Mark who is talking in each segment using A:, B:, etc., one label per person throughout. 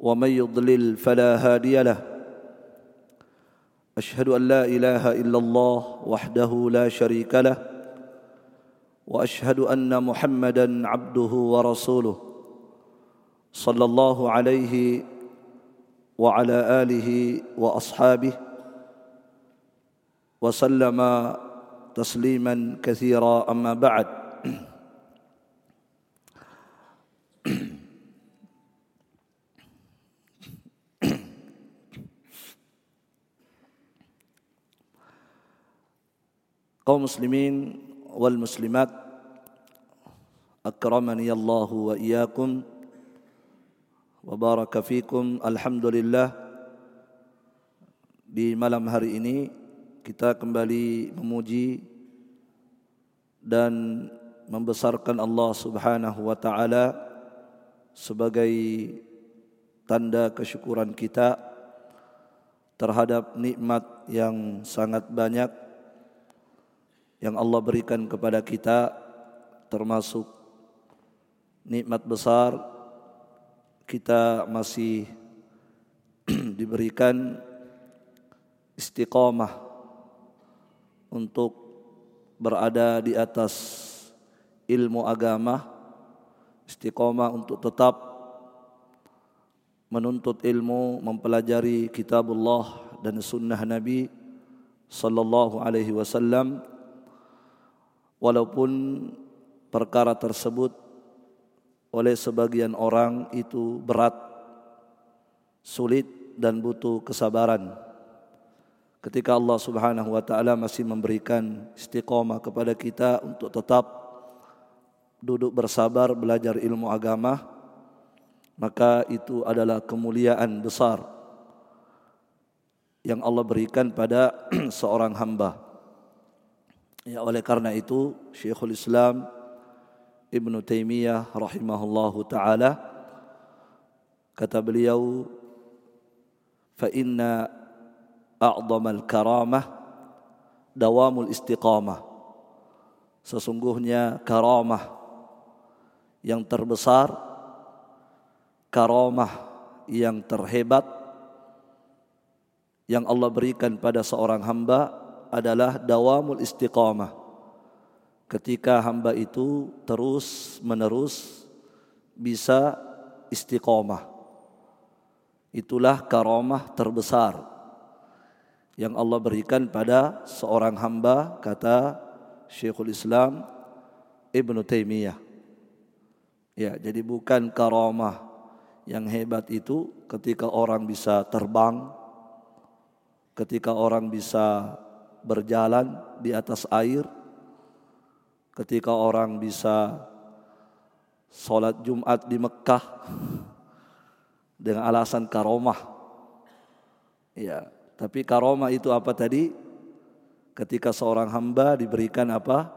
A: ومن يضلل فلا هادي له. أشهد أن لا إله إلا الله وحده لا شريك له. وأشهد أن محمدا عبده ورسوله. صلى الله عليه وعلى آله وأصحابه وسلم تسليما كثيرا. أما بعد kaum muslimin wal muslimat akramani Allah wa iyyakum wa baraka fikum. Alhamdulillah di malam hari ini kita kembali memuji dan membesarkan Allah Subhanahu wa taala sebagai tanda kesyukuran kita terhadap nikmat yang sangat banyak yang Allah berikan kepada kita termasuk nikmat besar kita masih diberikan istiqamah untuk berada di atas ilmu agama istiqamah untuk tetap menuntut ilmu mempelajari kitabullah dan sunnah Nabi sallallahu alaihi wasallam walaupun perkara tersebut oleh sebagian orang itu berat, sulit dan butuh kesabaran. Ketika Allah Subhanahu wa taala masih memberikan istiqomah kepada kita untuk tetap duduk bersabar belajar ilmu agama, maka itu adalah kemuliaan besar yang Allah berikan pada seorang hamba. Ya oleh karena itu Syekhul Islam Ibn Taimiyah rahimahullahu taala kata beliau fa inna a'zamal karamah dawamul istiqamah. Sesungguhnya karamah yang terbesar karamah yang terhebat yang Allah berikan pada seorang hamba adalah dawamul istiqamah. Ketika hamba itu terus menerus bisa istiqamah. Itulah karamah terbesar yang Allah berikan pada seorang hamba kata Syekhul Islam Ibn Taimiyah. Ya, jadi bukan karamah yang hebat itu ketika orang bisa terbang, ketika orang bisa berjalan di atas air ketika orang bisa sholat Jumat di Mekah dengan alasan karomah. Ya, tapi karomah itu apa tadi? Ketika seorang hamba diberikan apa?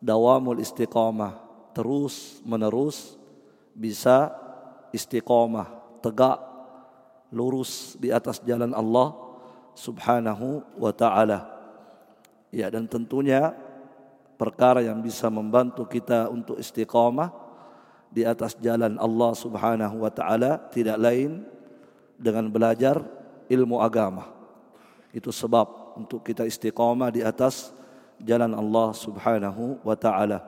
A: Dawamul istiqomah, terus menerus bisa istiqomah, tegak lurus di atas jalan Allah Subhanahu wa taala. Ya dan tentunya perkara yang bisa membantu kita untuk istiqamah di atas jalan Allah Subhanahu wa taala tidak lain dengan belajar ilmu agama. Itu sebab untuk kita istiqamah di atas jalan Allah Subhanahu wa taala.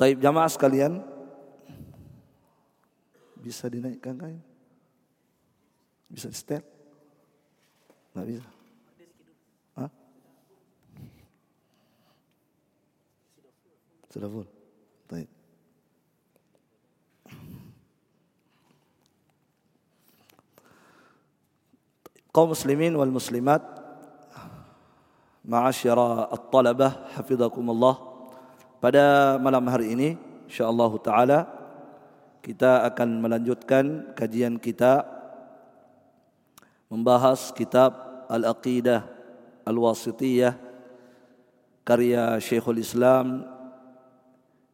A: Taib jamaah sekalian bisa dinaikkan kain? Bisa di step? Nggak bisa. Hah? Sudah full. Baik. Kaum muslimin wal muslimat Ma'asyara at-talabah Hafizakumullah Pada malam hari ini InsyaAllah ta'ala kita akan melanjutkan kajian kita membahas kitab Al-Aqidah Al-Wasitiyah karya Syekhul Islam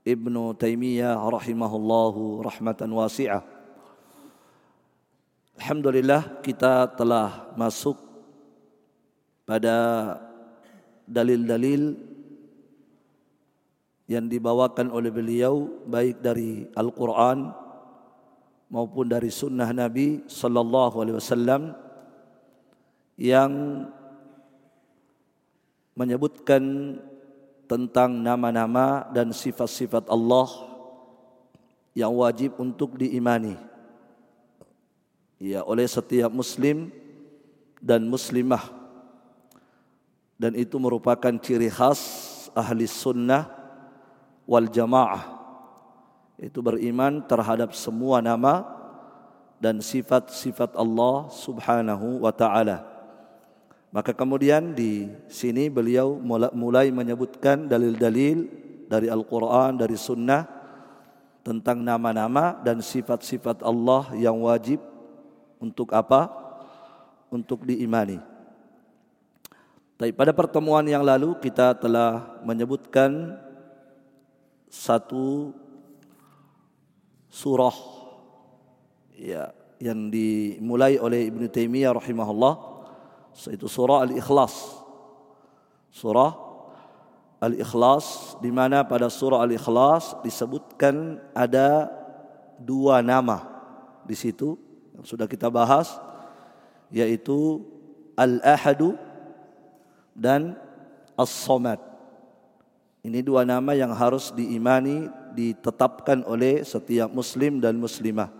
A: Ibnu Taimiyah rahimahullahu rahmatan wasi'ah. Alhamdulillah kita telah masuk pada dalil-dalil yang dibawakan oleh beliau baik dari Al-Quran maupun dari sunnah Nabi sallallahu alaihi wasallam yang menyebutkan tentang nama-nama dan sifat-sifat Allah yang wajib untuk diimani. Ya oleh setiap muslim dan muslimah. Dan itu merupakan ciri khas ahli sunnah wal jamaah. Itu beriman terhadap semua nama dan sifat-sifat Allah Subhanahu wa taala. Maka kemudian di sini beliau mulai menyebutkan dalil-dalil dari Al-Qur'an, dari sunnah tentang nama-nama dan sifat-sifat Allah yang wajib untuk apa? Untuk diimani. Tapi pada pertemuan yang lalu kita telah menyebutkan satu surah ya yang dimulai oleh Ibnu Taimiyah rahimahullah yaitu surah Al-Ikhlas. Surah Al-Ikhlas di mana pada surah Al-Ikhlas disebutkan ada dua nama di situ yang sudah kita bahas yaitu Al-Ahadu dan As-Samad. Ini dua nama yang harus diimani, ditetapkan oleh setiap muslim dan muslimah.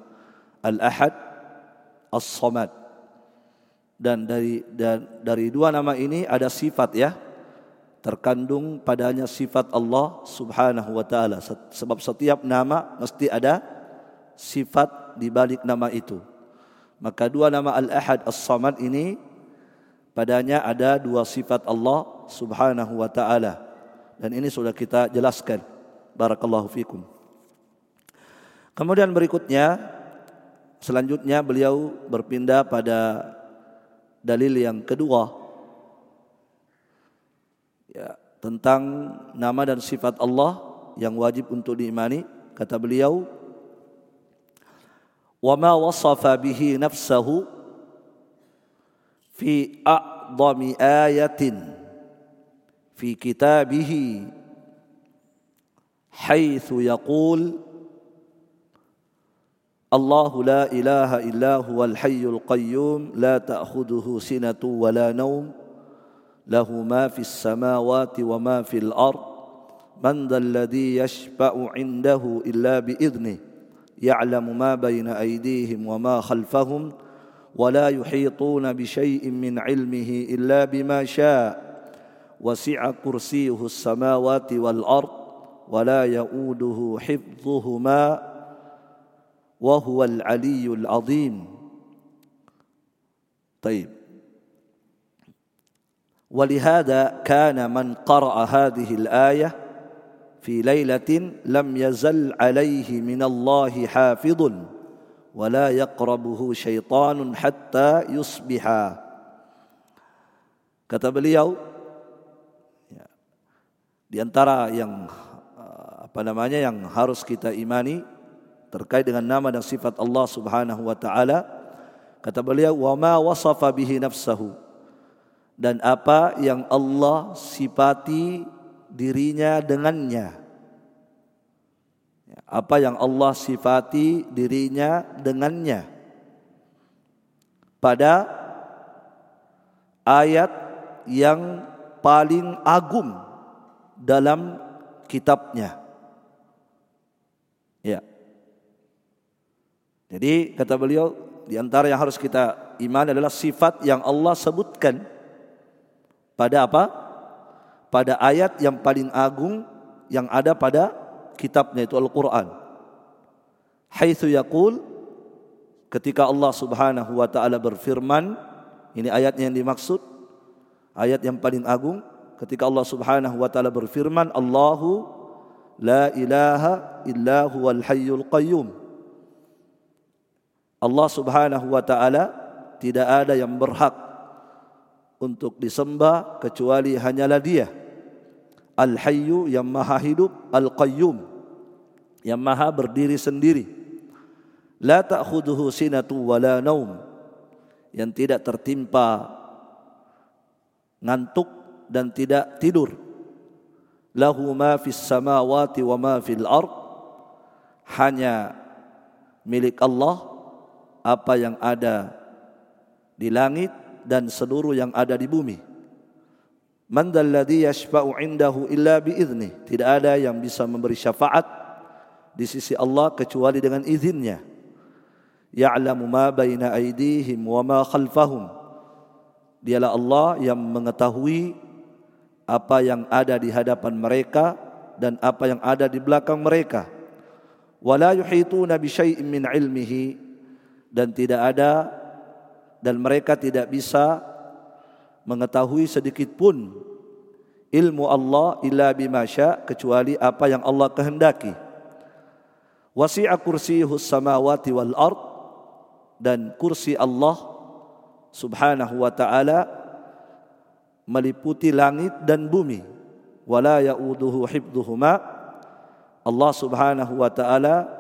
A: Al-Ahad, As-Samad dan dari dan dari dua nama ini ada sifat ya. Terkandung padanya sifat Allah Subhanahu wa taala. Sebab setiap nama mesti ada sifat di balik nama itu. Maka dua nama Al-Ahad As-Samad ini padanya ada dua sifat Allah Subhanahu wa taala. Dan ini sudah kita jelaskan. Barakallahu fikum. Kemudian berikutnya selanjutnya beliau berpindah pada dalil yang kedua. Ya, tentang nama dan sifat Allah yang wajib untuk diimani kata beliau. Wa ma wasafa bihi nafsahu fi a'dhami ayatin fi kitabihi haitsu yaqul الله لا إله إلا هو الحي القيوم لا تأخذه سنة ولا نوم. له ما في السماوات وما في الأرض. من ذا الذي يشفع عنده إلا بإذنه. يعلم ما بين أيديهم وما خلفهم. ولا يحيطون بشيء من علمه إلا بما شاء. وسع كرسيه السماوات والأرض. ولا يؤوده حفظهما. وهو العلي العظيم. طيب. ولهذا كان من قرأ هذه الآية في ليلة لم يزل عليه من الله حافظ ولا يقربه شيطان حتى يصبح. Kata beliau di antara yang apa namanya yang harus kita imani terkait dengan nama dan sifat Allah Subhanahu wa taala kata beliau wa ma wasafa bihi nafsahu. Dan apa yang Allah sifati dirinya dengannya. Ya, apa yang Allah sifati dirinya dengannya. Pada ayat yang paling agung dalam kitabnya. Ya jadi kata beliau di antara yang harus kita iman adalah sifat yang Allah sebutkan pada apa? Pada ayat yang paling agung yang ada pada kitabnya itu Al-Qur'an. Haitsu yaqul ketika Allah Subhanahu wa taala berfirman, ini ayatnya yang dimaksud, ayat yang paling agung ketika Allah Subhanahu wa taala berfirman, Allahu la ilaha illa huwal hayyul qayyum Allah Subhanahu wa taala tidak ada yang berhak untuk disembah kecuali hanyalah Dia. Al-Hayyu yang Maha hidup, Al-Qayyum yang Maha berdiri sendiri. La ta'khudhuhu sinatu wala naum yang tidak tertimpa ngantuk dan tidak tidur. Lahu ma fis samawati wa ma fil ard hanya milik Allah apa yang ada di langit dan seluruh yang ada di bumi. Man dalladhi yashfa'u indahu illa biizni. Tidak ada yang bisa memberi syafaat di sisi Allah kecuali dengan izinnya. Ya'lamu ma baina aydihim wa ma khalfahum. Dialah Allah yang mengetahui apa yang ada di hadapan mereka dan apa yang ada di belakang mereka. Wala yuhituna bi syai'in min ilmihi dan tidak ada dan mereka tidak bisa mengetahui sedikit pun ilmu Allah illa bima kecuali apa yang Allah kehendaki. Wasi'a kursiyuhu samawati wal ard dan kursi Allah subhanahu wa ta'ala meliputi langit dan bumi. Wala ya'uduhu hibduhuma Allah subhanahu wa ta'ala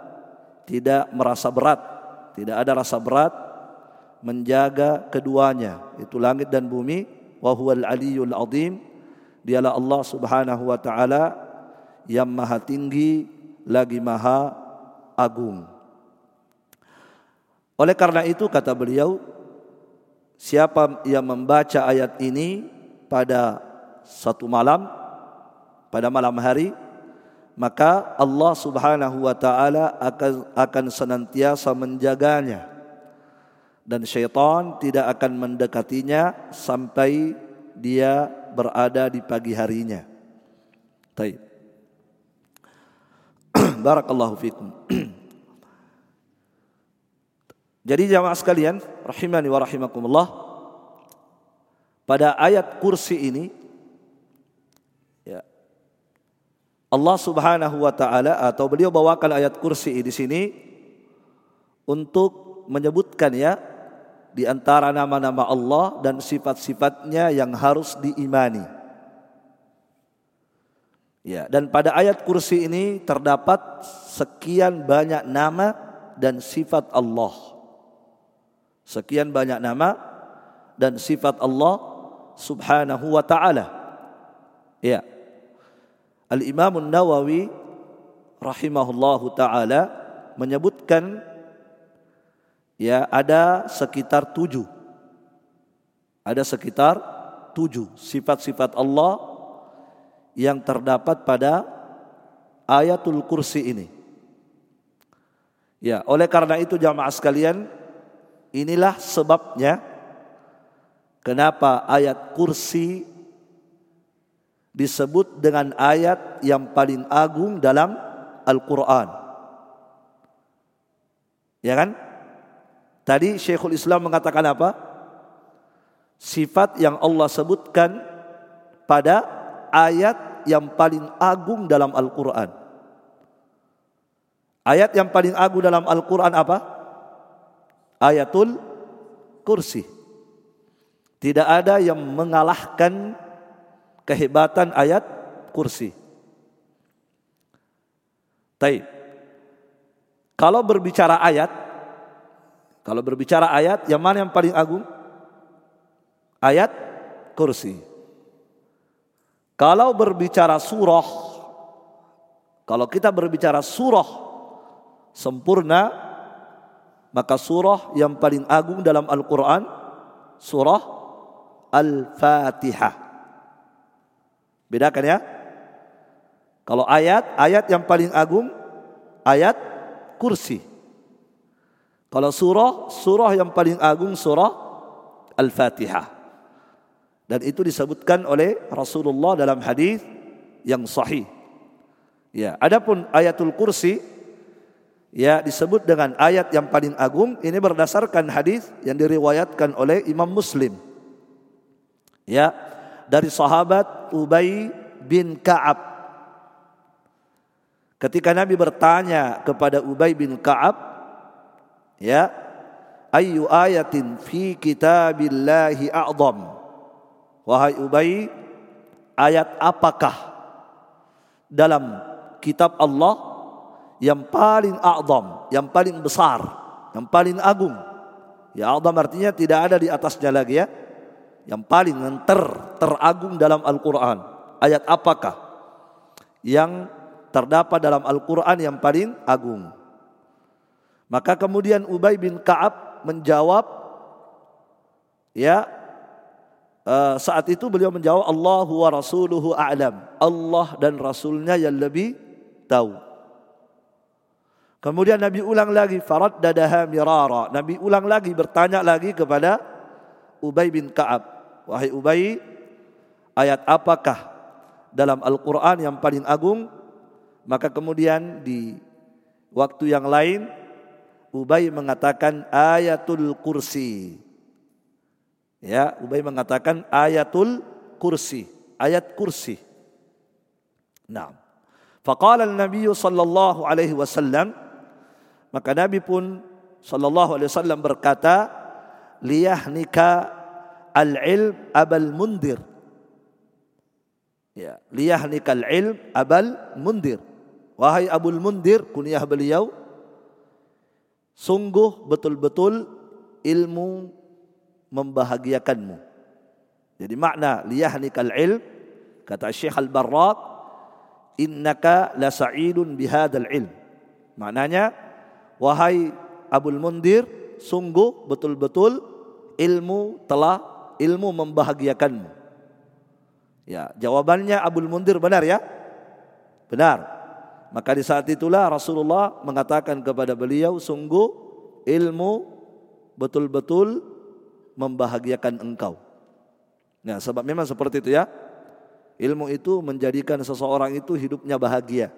A: tidak merasa berat. Tidak ada rasa berat menjaga keduanya. Itu langit dan bumi. Wa huwal aliyul azim. Dialah Allah Subhanahu wa taala yang maha tinggi lagi maha agung. Oleh karena itu kata beliau siapa yang membaca ayat ini pada satu malam pada malam hari maka Allah Subhanahu wa taala akan akan senantiasa menjaganya dan syaitan tidak akan mendekatinya sampai dia berada di pagi harinya. Baik. Barakallahu fikum. Jadi jamaah sekalian, rahimani wa rahimakumullah. Pada ayat kursi ini ya, Allah Subhanahu wa taala atau beliau bawakan ayat kursi di sini untuk menyebutkan ya di antara nama-nama Allah dan sifat-sifatnya yang harus diimani. Ya, dan pada ayat kursi ini terdapat sekian banyak nama dan sifat Allah. Sekian banyak nama dan sifat Allah Subhanahu wa taala. Ya. Al-Imam An-Nawawi rahimahullahu taala menyebutkan ya ada sekitar tujuh. Ada sekitar tujuh sifat-sifat Allah yang terdapat pada ayatul kursi ini. Ya, oleh karena itu jamaah sekalian, inilah sebabnya kenapa ayat kursi disebut dengan ayat yang paling agung dalam Al-Qur'an. Ya kan? Tadi Syekhul Islam mengatakan apa? Sifat yang Allah sebutkan pada ayat yang paling agung dalam Al-Quran. Ayat yang paling agung dalam Al-Quran apa? Ayatul kursi. Tidak ada yang mengalahkan kehebatan ayat kursi. Taib. Kalau berbicara ayat, kalau berbicara ayat, yang mana yang paling agung? Ayat kursi. Kalau berbicara surah, kalau kita berbicara surah sempurna, maka surah yang paling agung dalam Al-Quran, surah Al-Fatihah. Bedakan ya. Kalau ayat, ayat yang paling agung, ayat kursi. Kalau surah, surah yang paling agung surah Al-Fatihah. Dan itu disebutkan oleh Rasulullah dalam hadis yang sahih. Ya, adapun ayatul kursi ya disebut dengan ayat yang paling agung ini berdasarkan hadis yang diriwayatkan oleh Imam Muslim. Ya, dari sahabat Ubay bin Ka'ab. Ketika Nabi bertanya kepada Ubay bin Ka'ab, ya ayu ayatin fi kitabillahi a'zam? Wahai Ubay ayat apakah dalam kitab Allah yang paling a'zam yang paling besar yang paling agung? Ya a'zam artinya tidak ada di atasnya lagi ya yang paling ter teragung dalam Al-Qur'an ayat apakah yang terdapat dalam Al-Qur'an yang paling agung maka kemudian Ubay bin Ka'ab menjawab ya uh, saat itu beliau menjawab Allah wa rasuluhu a'lam. Allah dan rasulnya yang lebih tahu. Kemudian Nabi ulang lagi faraddadaha mirara. Nabi ulang lagi bertanya lagi kepada Ubay bin Ka'ab. Wahai Ubay, ayat apakah dalam Al-Qur'an yang paling agung? Maka kemudian di waktu yang lain Ubay mengatakan ayatul kursi. Ya, Ubay mengatakan ayatul kursi, ayat kursi. Nah, faqala Nabi sallallahu alaihi wasallam maka Nabi pun sallallahu alaihi wasallam berkata liyahnika al-ilm abal mundir. Ya, liyahnika al-ilm abal mundir. Wahai Abul Mundir, kunyah beliau Sungguh betul-betul ilmu membahagiakanmu. Jadi makna liyahnikal ilm kata Syekh Al-Barraq innaka la sa'idun bihadzal ilm. Maknanya wahai Abul Mundir sungguh betul-betul ilmu telah ilmu membahagiakanmu. Ya, jawabannya Abul Mundir benar ya? Benar. Maka di saat itulah Rasulullah mengatakan kepada beliau, sungguh ilmu betul-betul membahagiakan engkau. Nah, sebab memang seperti itu ya. Ilmu itu menjadikan seseorang itu hidupnya bahagia.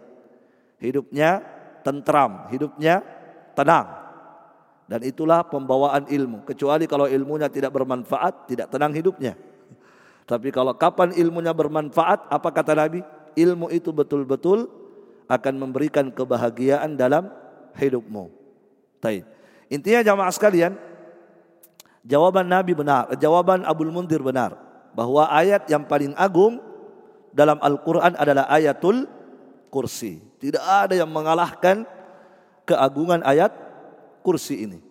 A: Hidupnya tentram, hidupnya tenang. Dan itulah pembawaan ilmu. Kecuali kalau ilmunya tidak bermanfaat, tidak tenang hidupnya. Tapi kalau kapan ilmunya bermanfaat, apa kata Nabi? Ilmu itu betul-betul akan memberikan kebahagiaan dalam hidupmu. Taib. Intinya jamaah sekalian, jawaban Nabi benar, jawaban Abdul Mundir benar bahwa ayat yang paling agung dalam Al-Qur'an adalah ayatul kursi. Tidak ada yang mengalahkan keagungan ayat kursi ini.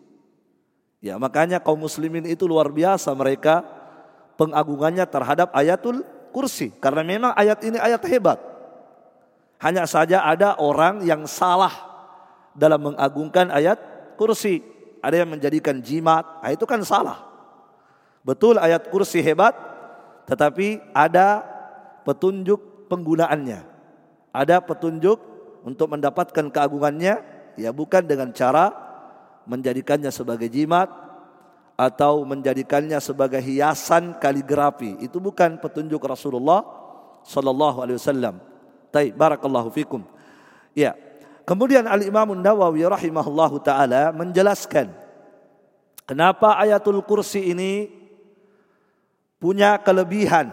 A: Ya, makanya kaum muslimin itu luar biasa mereka pengagungannya terhadap ayatul kursi karena memang ayat ini ayat hebat. Hanya saja ada orang yang salah dalam mengagungkan ayat kursi. Ada yang menjadikan jimat, nah itu kan salah. Betul ayat kursi hebat, tetapi ada petunjuk penggunaannya. Ada petunjuk untuk mendapatkan keagungannya, ya bukan dengan cara menjadikannya sebagai jimat atau menjadikannya sebagai hiasan kaligrafi. Itu bukan petunjuk Rasulullah sallallahu alaihi wasallam. Taib, barakallahu fikum. Ya. Kemudian Al-Imam Nawawi rahimahullahu taala menjelaskan kenapa ayatul kursi ini punya kelebihan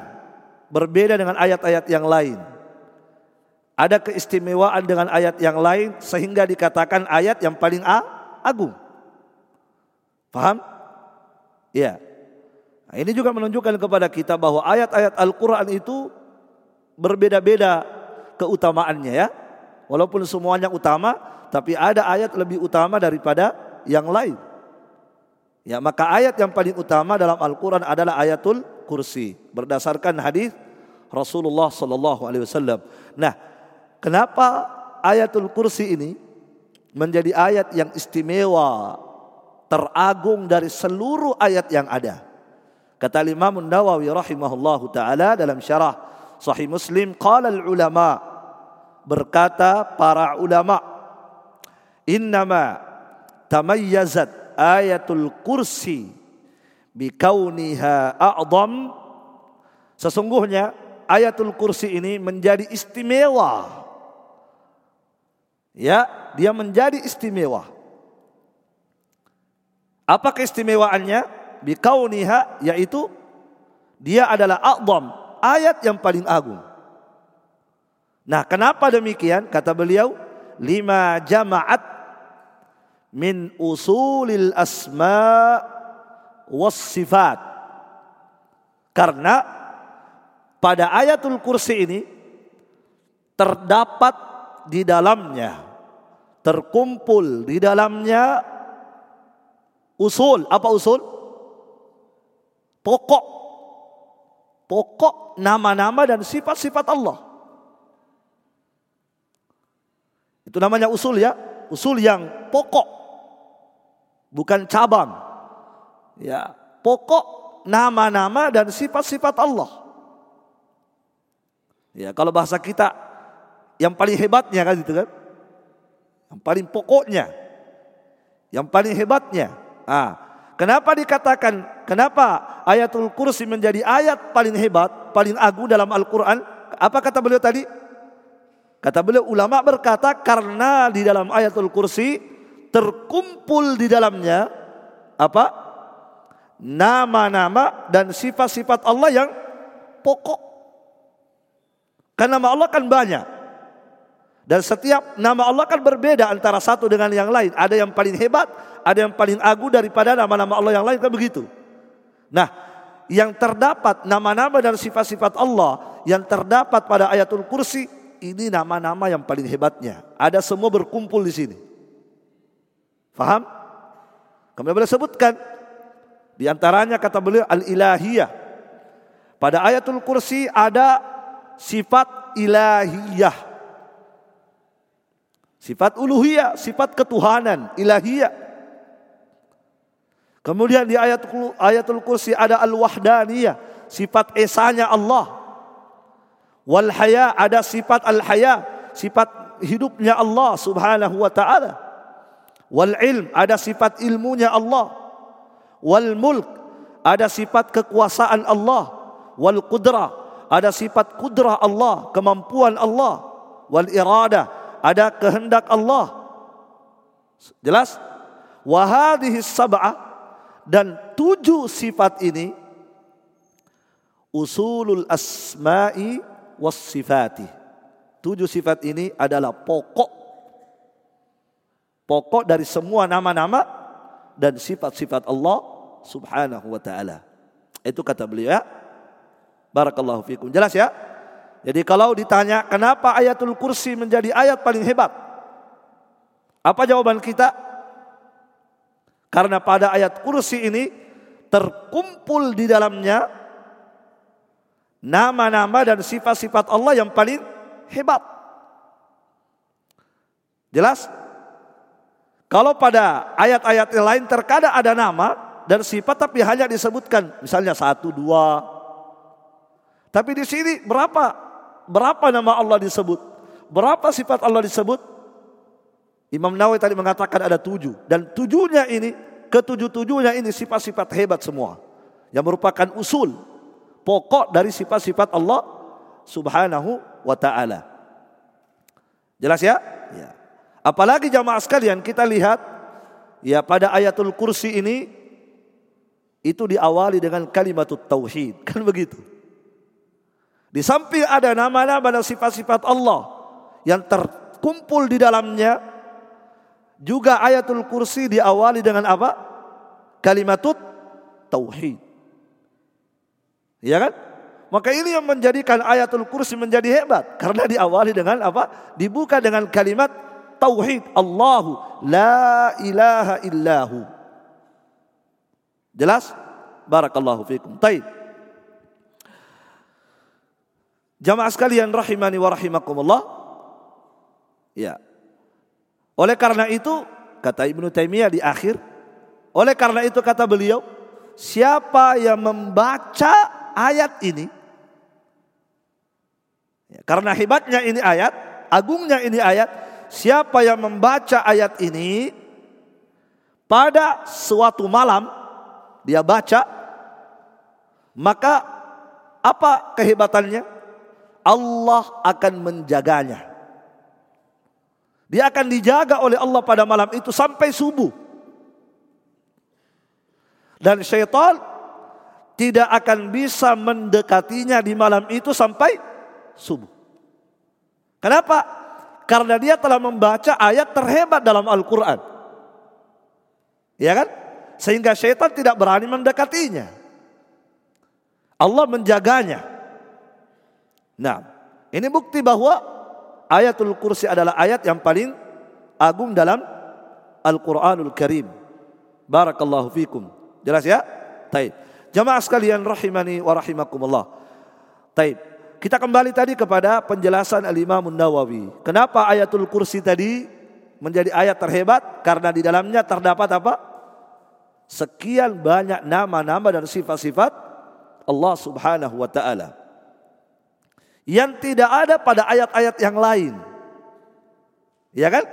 A: berbeda dengan ayat-ayat yang lain. Ada keistimewaan dengan ayat yang lain sehingga dikatakan ayat yang paling agung. Paham? Ya. Nah, ini juga menunjukkan kepada kita bahwa ayat-ayat Al-Quran itu berbeda-beda keutamaannya ya. Walaupun semuanya utama, tapi ada ayat lebih utama daripada yang lain. Ya, maka ayat yang paling utama dalam Al-Qur'an adalah ayatul kursi berdasarkan hadis Rasulullah sallallahu alaihi wasallam. Nah, kenapa ayatul kursi ini menjadi ayat yang istimewa, teragung dari seluruh ayat yang ada? Kata Imam Nawawi rahimahullahu taala dalam syarah Sahih Muslim, qala al ulama berkata para ulama innama tamayyazat ayatul kursi bikauniha a'zam sesungguhnya ayatul kursi ini menjadi istimewa. Ya dia menjadi istimewa apa keistimewaannya bikauniha yaitu dia adalah a'zam ayat yang paling agung Nah, kenapa demikian? Kata beliau, lima jamaat min usulil asma was sifat. Karena pada ayatul kursi ini terdapat di dalamnya terkumpul di dalamnya usul apa usul? Pokok. Pokok nama-nama dan sifat-sifat Allah. Itu namanya usul ya. Usul yang pokok. Bukan cabang. Ya pokok nama-nama dan sifat-sifat Allah. Ya kalau bahasa kita yang paling hebatnya kan gitu kan? Yang paling pokoknya. Yang paling hebatnya ah kenapa dikatakan kenapa ayatul kursi menjadi ayat paling hebat paling agung dalam Al-Qur'an? Apa kata beliau tadi? Kata beliau ulama berkata karena di dalam ayatul kursi terkumpul di dalamnya apa? Nama-nama dan sifat-sifat Allah yang pokok. Karena nama Allah kan banyak dan setiap nama Allah kan berbeda antara satu dengan yang lain. Ada yang paling hebat, ada yang paling agung daripada nama-nama Allah yang lain kan begitu. Nah, yang terdapat nama-nama dan sifat-sifat Allah yang terdapat pada ayatul kursi ini nama-nama yang paling hebatnya. Ada semua berkumpul di sini. Faham? Kami boleh sebutkan di antaranya kata beliau al-ilahiyah. Pada ayatul kursi ada sifat ilahiyah Sifat uluhiyah, sifat ketuhanan, ilahiyah. Kemudian di ayat ayatul kursi ada al-wahdaniyah, sifat esanya Allah. Wal haya ada sifat al-haya, sifat hidupnya Allah Subhanahu wa taala. Wal ilm ada sifat ilmunya Allah. Wal mulk ada sifat kekuasaan Allah. Wal qudrah ada sifat kudrah Allah, kemampuan Allah. Wal iradah ada kehendak Allah. Jelas? Wahadihi sab'ah dan tujuh sifat ini usulul asma'i was sifati. Tujuh sifat ini adalah pokok pokok dari semua nama-nama dan sifat-sifat Allah Subhanahu wa taala. Itu kata beliau ya. Barakallahu fikum. Jelas ya? Jadi kalau ditanya kenapa ayatul kursi menjadi ayat paling hebat? Apa jawaban kita? Karena pada ayat kursi ini terkumpul di dalamnya nama-nama dan sifat-sifat Allah yang paling hebat. Jelas? Kalau pada ayat-ayat yang lain terkadang ada nama dan sifat tapi hanya disebutkan misalnya satu dua. Tapi di sini berapa berapa nama Allah disebut? Berapa sifat Allah disebut? Imam Nawawi tadi mengatakan ada tujuh. Dan tujuhnya ini, ketujuh-tujuhnya ini sifat-sifat hebat semua. Yang merupakan usul, pokok dari sifat-sifat Allah subhanahu wa ta'ala. Jelas ya? ya? Apalagi jamaah sekalian kita lihat ya pada ayatul kursi ini itu diawali dengan kalimat tauhid. Kan begitu. Di samping ada nama-nama dan sifat-sifat Allah yang terkumpul di dalamnya, juga ayatul kursi diawali dengan apa? Kalimatut tauhid. Ya kan? Maka ini yang menjadikan ayatul kursi menjadi hebat karena diawali dengan apa? Dibuka dengan kalimat tauhid. Allahu la ilaha illahu. Jelas? Barakallahu fikum. Taib. Jamaah sekalian rahimani wa rahimakumullah. Ya. Oleh karena itu kata Ibnu Taimiyah di akhir, oleh karena itu kata beliau, siapa yang membaca ayat ini ya, karena hebatnya ini ayat, agungnya ini ayat, siapa yang membaca ayat ini pada suatu malam dia baca maka apa kehebatannya? Allah akan menjaganya. Dia akan dijaga oleh Allah pada malam itu sampai subuh. Dan syaitan tidak akan bisa mendekatinya di malam itu sampai subuh. Kenapa? Karena dia telah membaca ayat terhebat dalam Al-Quran. Ya kan? Sehingga syaitan tidak berani mendekatinya. Allah menjaganya. Nah, ini bukti bahwa ayatul kursi adalah ayat yang paling agung dalam Al-Quranul Karim. Barakallahu fikum. Jelas ya? Taib. Jamaah sekalian rahimani wa rahimakumullah. Taib. Kita kembali tadi kepada penjelasan Al-Imam Nawawi. Kenapa ayatul kursi tadi menjadi ayat terhebat? Karena di dalamnya terdapat apa? Sekian banyak nama-nama dan sifat-sifat Allah Subhanahu wa taala. Yang tidak ada pada ayat-ayat yang lain. Ya kan?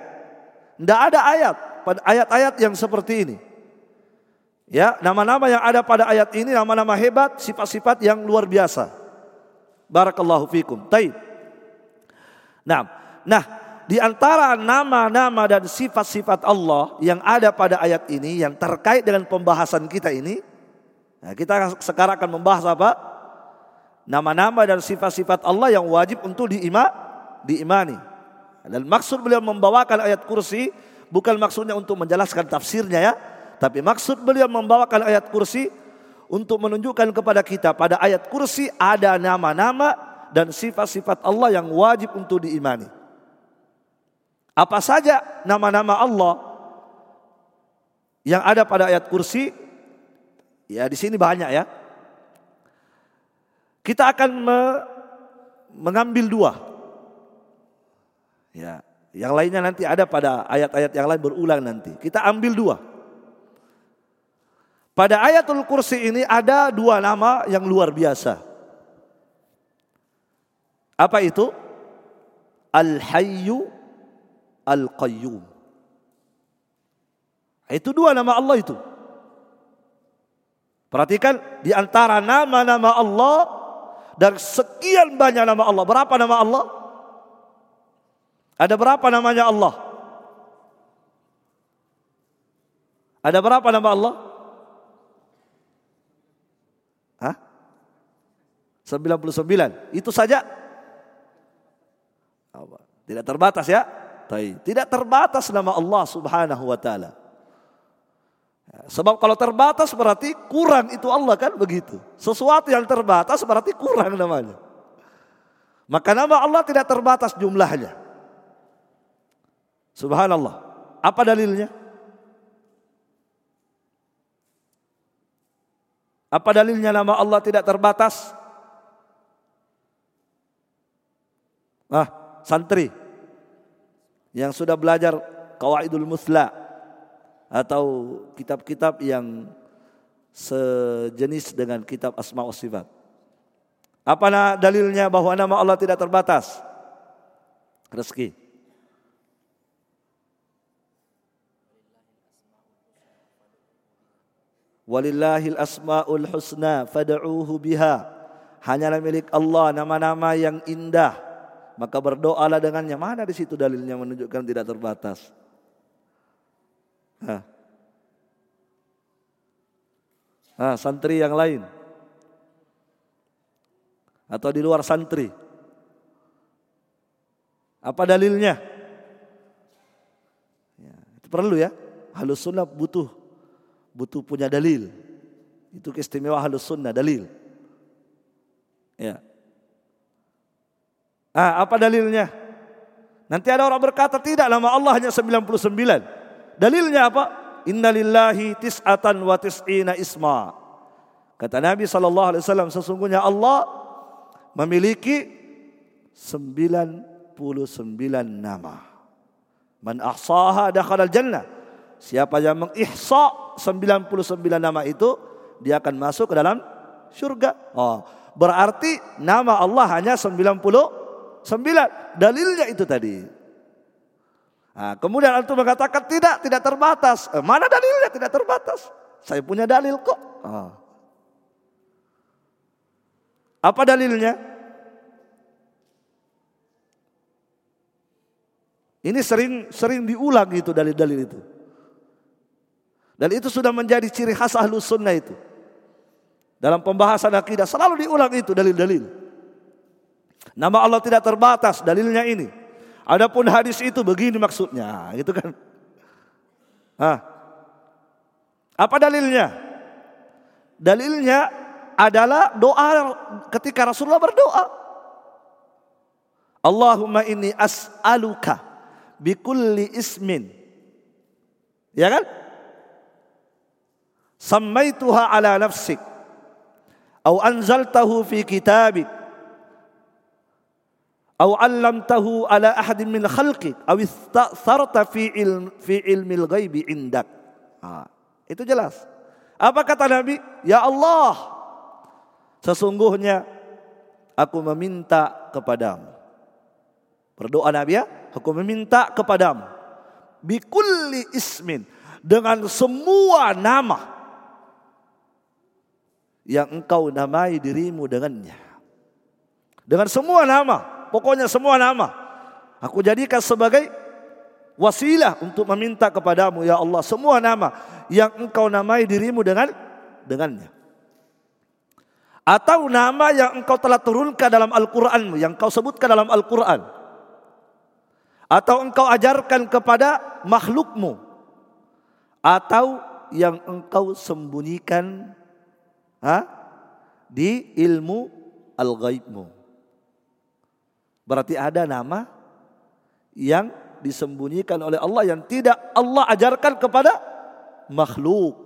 A: Tidak ada ayat pada ayat-ayat yang seperti ini. Ya, nama-nama yang ada pada ayat ini nama-nama hebat, sifat-sifat yang luar biasa. Barakallahu fikum. Taib. Nah, nah di antara nama-nama dan sifat-sifat Allah yang ada pada ayat ini yang terkait dengan pembahasan kita ini, nah kita sekarang akan membahas apa? Nama-nama dan sifat-sifat Allah yang wajib untuk diima, diimani. Dan maksud beliau membawakan ayat kursi bukan maksudnya untuk menjelaskan tafsirnya ya, tapi maksud beliau membawakan ayat kursi untuk menunjukkan kepada kita pada ayat kursi ada nama-nama dan sifat-sifat Allah yang wajib untuk diimani. Apa saja nama-nama Allah yang ada pada ayat kursi? Ya di sini banyak ya. Kita akan me mengambil dua. Ya, yang lainnya nanti ada pada ayat-ayat yang lain berulang nanti. Kita ambil dua. Pada ayatul kursi ini ada dua nama yang luar biasa. Apa itu? Al-Hayyu Al-Qayyum. Itu dua nama Allah itu. Perhatikan di antara nama-nama Allah dan sekian banyak nama Allah. Berapa nama Allah? Ada berapa namanya Allah? Ada berapa nama Allah? Hah? 99. Itu saja? Tidak terbatas ya? Tidak terbatas nama Allah subhanahu wa ta'ala. Sebab kalau terbatas berarti kurang itu Allah kan begitu. Sesuatu yang terbatas berarti kurang namanya. Maka nama Allah tidak terbatas jumlahnya. Subhanallah. Apa dalilnya? Apa dalilnya nama Allah tidak terbatas? Ah, santri yang sudah belajar Qawaidul Musla atau kitab-kitab yang sejenis dengan kitab Asma wa Sifat. Apa dalilnya bahwa nama Allah tidak terbatas? Rezeki. Walillahil asmaul husna fad'uuhu biha. Hanyalah milik Allah nama-nama yang indah. Maka berdoalah dengannya. Mana di situ dalilnya menunjukkan tidak terbatas? Hah. Nah, santri yang lain. Atau di luar santri. Apa dalilnya? Ya, itu perlu ya. Halus sunnah butuh butuh punya dalil. Itu keistimewaan halus sunnah, dalil. Ya. Ah, apa dalilnya? Nanti ada orang berkata tidak nama Allah hanya 99. Dalilnya apa? Innalillahi tis'atan wa tis'ina isma. Kata Nabi SAW sesungguhnya Allah memiliki 99 nama. Man ahsaha dakhala al-jannah. Siapa yang mengihsa 99 nama itu dia akan masuk ke dalam surga. Oh, berarti nama Allah hanya 99. Dalilnya itu tadi. Nah, kemudian antum mengatakan tidak, tidak terbatas. Eh, mana dalilnya tidak terbatas? Saya punya dalil kok. Oh. Apa dalilnya? Ini sering sering diulang itu dalil-dalil itu. Dan itu sudah menjadi ciri khas ahlus sunnah itu. Dalam pembahasan akidah selalu diulang itu dalil-dalil. Nama Allah tidak terbatas, dalilnya ini. Adapun hadis itu begini maksudnya, gitu kan. Hah. Apa dalilnya? Dalilnya adalah doa ketika Rasulullah berdoa. Allahumma inni as'aluka bikulli ismin. Ya kan? Sammaituha ala nafsik. Au anzaltahu fi kitabik. Au علمته ala أحد min خلقك أو استأثرت fi ilm fi ilmil الغيب indak. Itu jelas. Apa kata Nabi? Ya Allah, sesungguhnya aku meminta kepadamu. Berdoa Nabi ya, aku meminta kepadamu. Bikulli ismin, dengan semua nama yang engkau namai dirimu dengannya. Dengan semua nama pokoknya semua nama. Aku jadikan sebagai wasilah untuk meminta kepadamu ya Allah semua nama yang engkau namai dirimu dengan dengannya. Atau nama yang engkau telah turunkan dalam Al-Qur'anmu yang engkau sebutkan dalam Al-Qur'an. Atau engkau ajarkan kepada makhlukmu. Atau yang engkau sembunyikan ha, di ilmu al-ghaibmu. Berarti ada nama yang disembunyikan oleh Allah yang tidak Allah ajarkan kepada makhluk.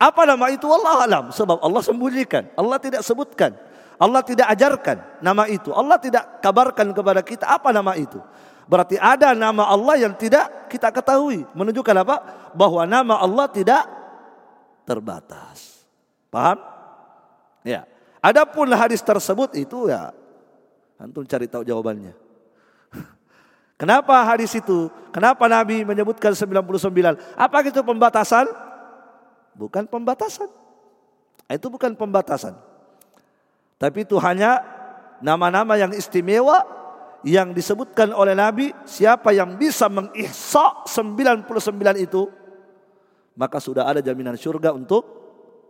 A: Apa nama itu Allah alam sebab Allah sembunyikan. Allah tidak sebutkan. Allah tidak ajarkan nama itu. Allah tidak kabarkan kepada kita apa nama itu. Berarti ada nama Allah yang tidak kita ketahui. Menunjukkan apa? Bahwa nama Allah tidak terbatas. Paham? Ya. Adapun hadis tersebut itu ya Antum cari tahu jawabannya. Kenapa hadis itu? Kenapa Nabi menyebutkan 99? Apa itu pembatasan? Bukan pembatasan. Itu bukan pembatasan. Tapi itu hanya nama-nama yang istimewa yang disebutkan oleh Nabi. Siapa yang bisa mengihsa 99 itu, maka sudah ada jaminan surga untuk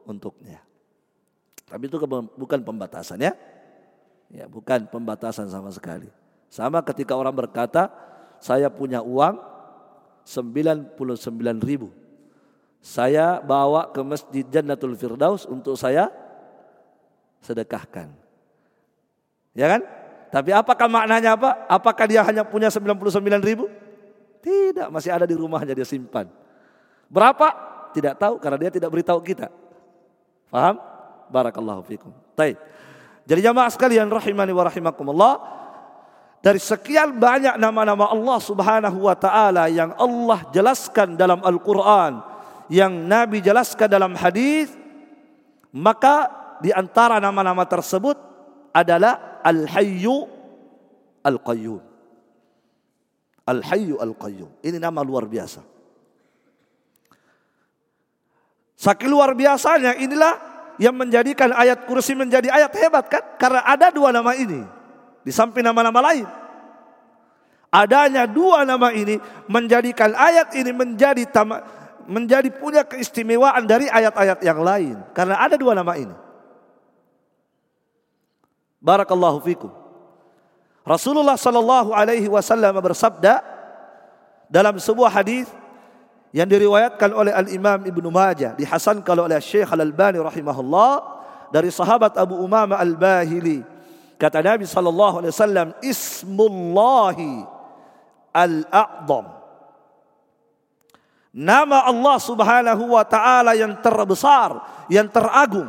A: untuknya. Tapi itu bukan pembatasan ya. Ya, bukan pembatasan sama sekali. Sama ketika orang berkata, saya punya uang 99 ribu. Saya bawa ke Masjid Jannatul Firdaus untuk saya sedekahkan. Ya kan? Tapi apakah maknanya apa? Apakah dia hanya punya 99 ribu? Tidak, masih ada di rumahnya dia simpan. Berapa? Tidak tahu karena dia tidak beritahu kita. Paham? Barakallahu fikum. Baik. Jadi jamaah sekalian rahimani wa rahimakumullah. Dari sekian banyak nama-nama Allah subhanahu wa ta'ala yang Allah jelaskan dalam Al-Quran. Yang Nabi jelaskan dalam hadis, Maka di antara nama-nama tersebut adalah Al-Hayyu Al-Qayyum. Al-Hayyu Al-Qayyum. Ini nama luar biasa. Saking luar biasanya inilah yang menjadikan ayat kursi menjadi ayat hebat kan? Karena ada dua nama ini. Di samping nama-nama lain. Adanya dua nama ini menjadikan ayat ini menjadi tama, menjadi punya keistimewaan dari ayat-ayat yang lain. Karena ada dua nama ini. Barakallahu fikum. Rasulullah sallallahu alaihi wasallam bersabda dalam sebuah hadis yang diriwayatkan oleh Al-Imam Ibnu Majah dihasankan oleh Syekh Al-Albani rahimahullah dari sahabat Abu Umama Al-Bahili. Kata Nabi sallallahu alaihi wasallam ismullahi al-a'zam. Nama Allah Subhanahu wa taala yang terbesar yang teragung.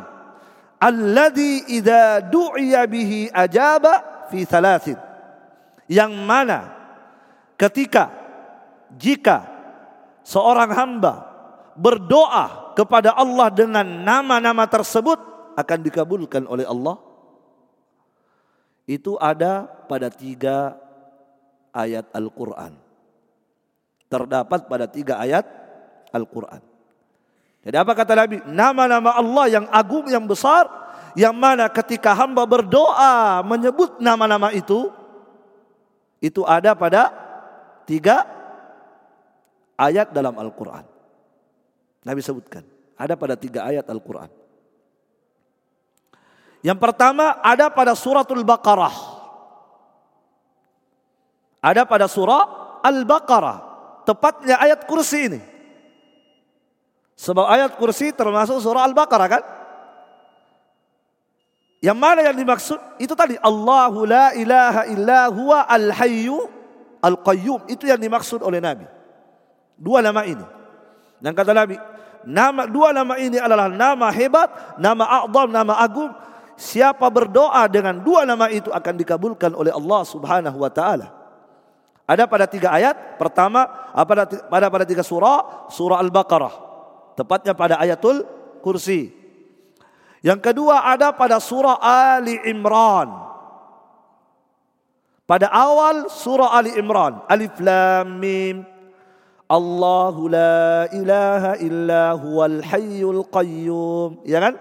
A: Alladzi idza du'iya bihi ajaba fi thalathin. Yang mana ketika jika seorang hamba berdoa kepada Allah dengan nama-nama tersebut akan dikabulkan oleh Allah. Itu ada pada tiga ayat Al-Quran. Terdapat pada tiga ayat Al-Quran. Jadi apa kata Nabi? Nama-nama Allah yang agung, yang besar. Yang mana ketika hamba berdoa menyebut nama-nama itu. Itu ada pada tiga ayat dalam Al-Quran. Nabi sebutkan. Ada pada tiga ayat Al-Quran. Yang pertama ada pada suratul Baqarah. Ada pada surah Al-Baqarah. Tepatnya ayat kursi ini. Sebab ayat kursi termasuk surah Al-Baqarah kan? Yang mana yang dimaksud? Itu tadi Allahu la ilaha illa huwa al-hayyu al-qayyum. Itu yang dimaksud oleh Nabi. Dua nama ini. Dan kata Nabi, nama dua nama ini adalah nama hebat, nama a'zam, nama agung. Siapa berdoa dengan dua nama itu akan dikabulkan oleh Allah Subhanahu wa taala. Ada pada tiga ayat. Pertama, pada pada pada tiga surah, surah Al-Baqarah. Tepatnya pada ayatul kursi. Yang kedua ada pada surah Ali Imran. Pada awal surah Ali Imran. Alif Lam Mim. Allahu la ilaha illa huwal hayyul qayyum. Ya kan?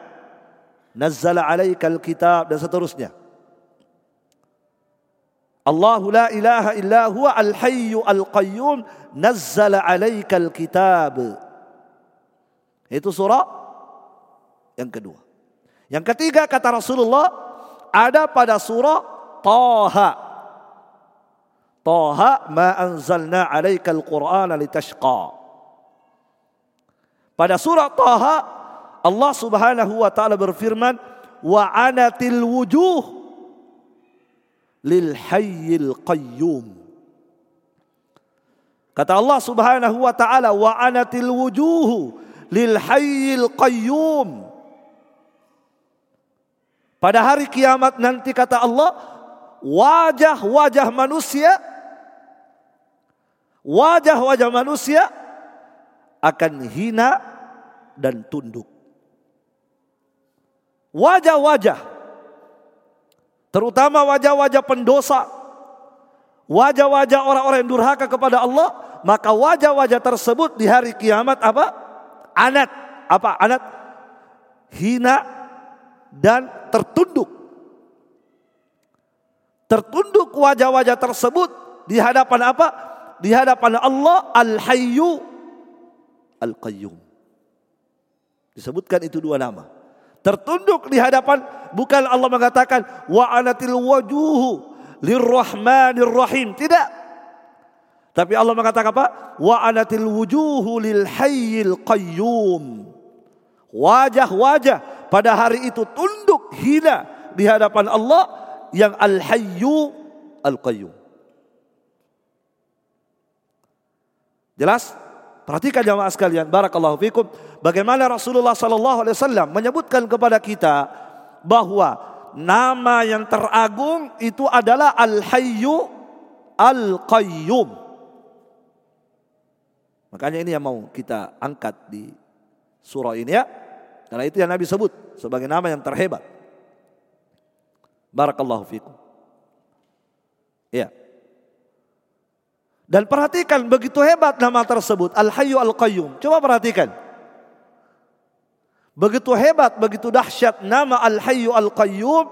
A: Nazzala alaikal kitab dan seterusnya. Allahu la ilaha illa huwa al hayyu al qayyum nazzala alaikal kitab. Itu surah yang kedua. Yang ketiga kata Rasulullah ada pada surah Taha. Taha ma anzalna alaikal Qur'ana litashqa. Pada surah Taha Allah Subhanahu wa taala berfirman wa anatil wujuh lil hayyil qayyum. Kata Allah Subhanahu wa taala wa anatil wujuh lil hayyil qayyum. Pada hari kiamat nanti kata Allah, wajah-wajah manusia wajah-wajah manusia akan hina dan tunduk. Wajah-wajah terutama wajah-wajah pendosa, wajah-wajah orang-orang yang durhaka kepada Allah, maka wajah-wajah tersebut di hari kiamat apa? Anat, apa? Anat hina dan tertunduk. Tertunduk wajah-wajah tersebut di hadapan apa? Di hadapan Allah Al-Hayyu Al-Qayyum. Disebutkan itu dua nama. Tertunduk di hadapan bukan Allah mengatakan wa anatil wajuhu lirrahmanir rahim. Tidak. Tapi Allah mengatakan apa? Wa anatil wujuhu lil hayyil qayyum. Wajah-wajah pada hari itu tunduk hina di hadapan Allah yang Al-Hayyu Al-Qayyum. Jelas? Perhatikan jamaah sekalian, barakallahu fikum, bagaimana Rasulullah sallallahu alaihi wasallam menyebutkan kepada kita bahwa nama yang teragung itu adalah Al-Hayyu Al-Qayyum. Makanya ini yang mau kita angkat di surah ini ya. Karena itu yang Nabi sebut sebagai nama yang terhebat. Barakallahu fikum. Ya. Dan perhatikan begitu hebat nama tersebut Al-Hayyu Al-Qayyum. Coba perhatikan. Begitu hebat, begitu dahsyat nama Al-Hayyu Al-Qayyum.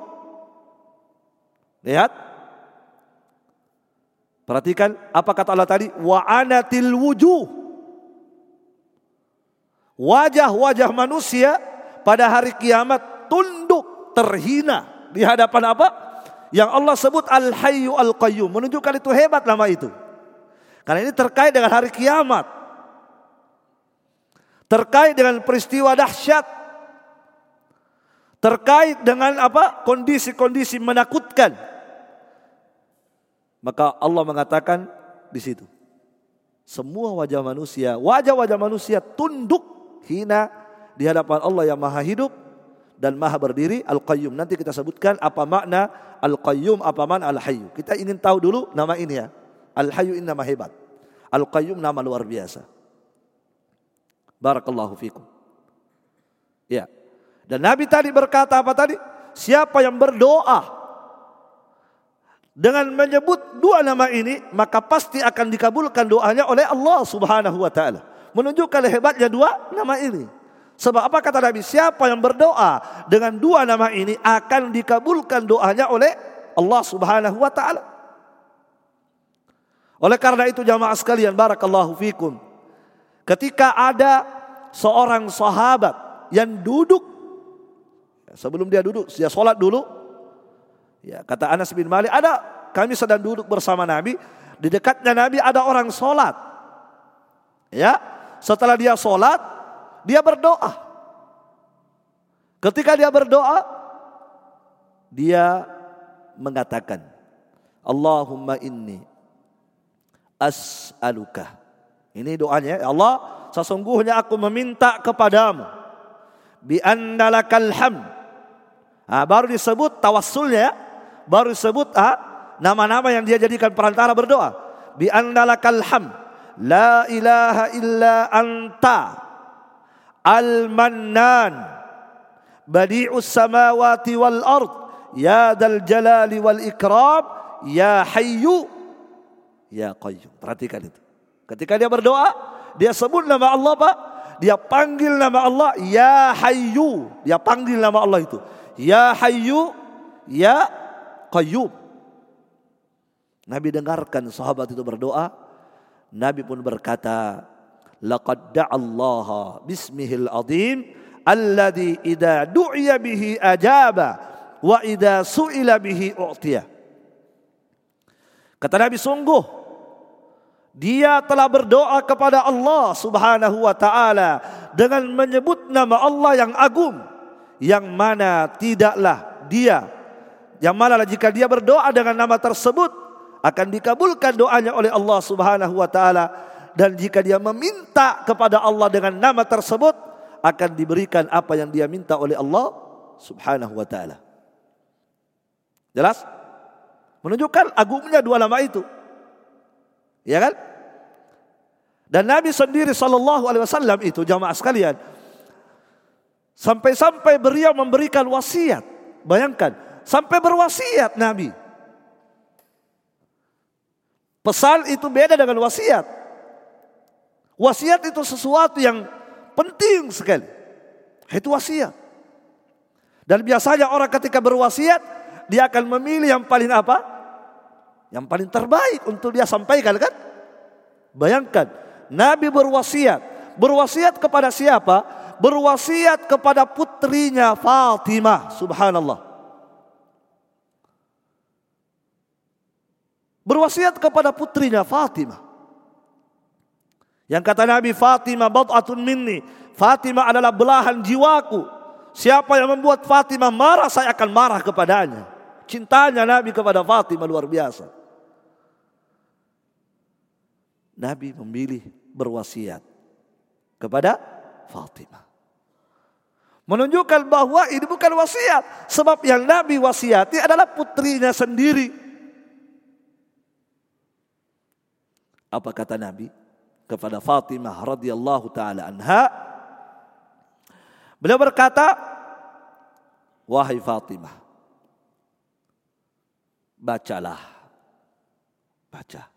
A: Lihat. Perhatikan apa kata Allah tadi? Wa anatil wujuh. Wajah-wajah manusia pada hari kiamat tunduk terhina di hadapan apa? Yang Allah sebut Al-Hayyu Al-Qayyum. Menunjukkan itu hebat nama itu. Karena ini terkait dengan hari kiamat. Terkait dengan peristiwa dahsyat. Terkait dengan apa? Kondisi-kondisi menakutkan. Maka Allah mengatakan di situ. Semua wajah manusia, wajah-wajah manusia tunduk hina di hadapan Allah yang maha hidup dan maha berdiri Al-Qayyum. Nanti kita sebutkan apa makna Al-Qayyum, apa makna Al-Hayyu. Kita ingin tahu dulu nama ini ya. Al-Hayyu ini nama hebat. Al-Qayyum nama luar biasa. Barakallahu fikum. Ya. Dan Nabi tadi berkata apa tadi? Siapa yang berdoa dengan menyebut dua nama ini, maka pasti akan dikabulkan doanya oleh Allah Subhanahu wa taala. Menunjukkan hebatnya dua nama ini. Sebab apa kata Nabi? Siapa yang berdoa dengan dua nama ini akan dikabulkan doanya oleh Allah Subhanahu wa taala. Oleh karena itu jamaah sekalian barakallahu fikum. Ketika ada seorang sahabat yang duduk sebelum dia duduk, dia sholat dulu. Ya, kata Anas bin Malik, ada kami sedang duduk bersama Nabi, di dekatnya Nabi ada orang sholat. Ya, setelah dia sholat, dia berdoa. Ketika dia berdoa, dia mengatakan, Allahumma inni as'aluka. Ini doanya, ya Allah, sesungguhnya aku meminta kepadamu bi annalakal ham. Nah, baru disebut tawassulnya, baru disebut ah, nama-nama yang dia jadikan perantara berdoa. Bi annalakal ham. La ilaha illa anta al-mannan badi'us samawati wal ard ya dal jalali wal ikram ya hayyu ya qayyum. Perhatikan itu. Ketika dia berdoa, dia sebut nama Allah Pak. Dia panggil nama Allah ya hayyu. Dia panggil nama Allah itu. Ya hayyu ya qayyum. Nabi dengarkan sahabat itu berdoa. Nabi pun berkata, Laqad da'allaha bismihil azim alladhi idha du'iya bihi ajaba wa idha su'ila bihi u'tiyah. Kata Nabi sungguh dia telah berdoa kepada Allah Subhanahu wa taala dengan menyebut nama Allah yang agung yang mana tidaklah dia yang mana jika dia berdoa dengan nama tersebut akan dikabulkan doanya oleh Allah Subhanahu wa taala dan jika dia meminta kepada Allah dengan nama tersebut akan diberikan apa yang dia minta oleh Allah Subhanahu wa taala. Jelas? Menunjukkan agungnya dua nama itu. Ya kan? Dan Nabi sendiri sallallahu alaihi wasallam itu jamaah sekalian sampai-sampai beliau memberikan wasiat. Bayangkan, sampai berwasiat Nabi. Pesan itu beda dengan wasiat. Wasiat itu sesuatu yang penting sekali. Itu wasiat. Dan biasanya orang ketika berwasiat, dia akan memilih yang paling apa? Yang paling terbaik untuk dia sampaikan kan? Bayangkan, Nabi berwasiat. Berwasiat kepada siapa? Berwasiat kepada putrinya Fatimah. Subhanallah. Berwasiat kepada putrinya Fatimah. Yang kata Nabi Fatimah bad'atun minni. Fatimah adalah belahan jiwaku. Siapa yang membuat Fatimah marah, saya akan marah kepadanya. Cintanya Nabi kepada Fatimah luar biasa. Nabi memilih berwasiat kepada Fatimah. Menunjukkan bahwa ini bukan wasiat. Sebab yang Nabi wasiati adalah putrinya sendiri. Apa kata Nabi kepada Fatimah radhiyallahu taala anha? Beliau berkata, "Wahai Fatimah, bacalah. Baca.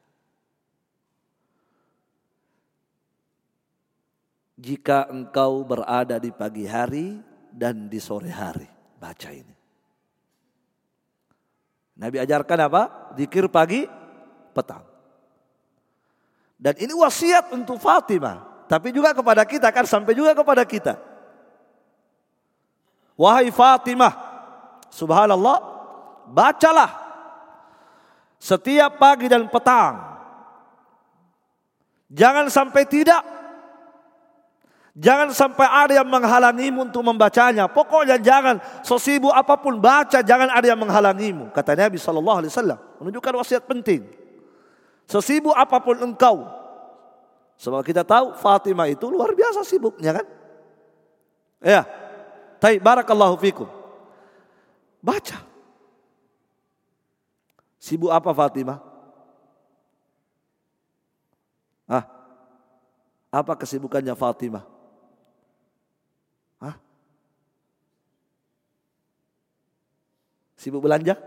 A: Jika engkau berada di pagi hari dan di sore hari, baca ini. Nabi ajarkan apa? Dikir pagi, petang. Dan ini wasiat untuk Fatimah. Tapi juga kepada kita kan sampai juga kepada kita. Wahai Fatimah. Subhanallah. Bacalah. Setiap pagi dan petang. Jangan sampai tidak. Jangan sampai ada yang menghalangimu untuk membacanya. Pokoknya jangan sesibuk apa pun baca, jangan ada yang menghalangimu. Kata Nabi Sallallahu Alaihi Wasallam menunjukkan wasiat penting. Sesibuk apa pun engkau. Sebab kita tahu Fatimah itu luar biasa sibuknya kan. Ya. Tapi barakallahu fikum. Baca. Sibuk apa Fatimah? Ah. Apa kesibukannya Fatimah? Sibuk belanja?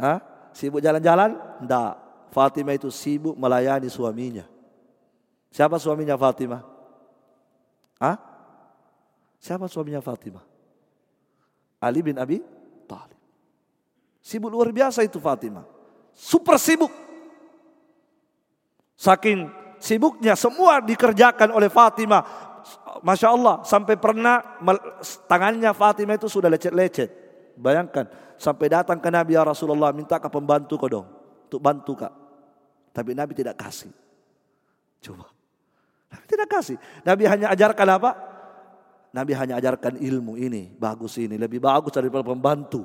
A: Hah? Sibuk jalan-jalan? Tidak. Fatimah itu sibuk melayani suaminya. Siapa suaminya Fatimah? Hah? Siapa suaminya Fatimah? Ali bin Abi Talib. Sibuk luar biasa itu Fatimah. Super sibuk. Saking sibuknya semua dikerjakan oleh Fatimah. Masya Allah sampai pernah tangannya Fatimah itu sudah lecet-lecet. Bayangkan sampai datang ke Nabi ya Rasulullah minta ke pembantu kau dong untuk bantu kak. Tapi Nabi tidak kasih. Coba. Nabi tidak kasih. Nabi hanya ajarkan apa? Nabi hanya ajarkan ilmu ini, bagus ini, lebih bagus daripada pembantu.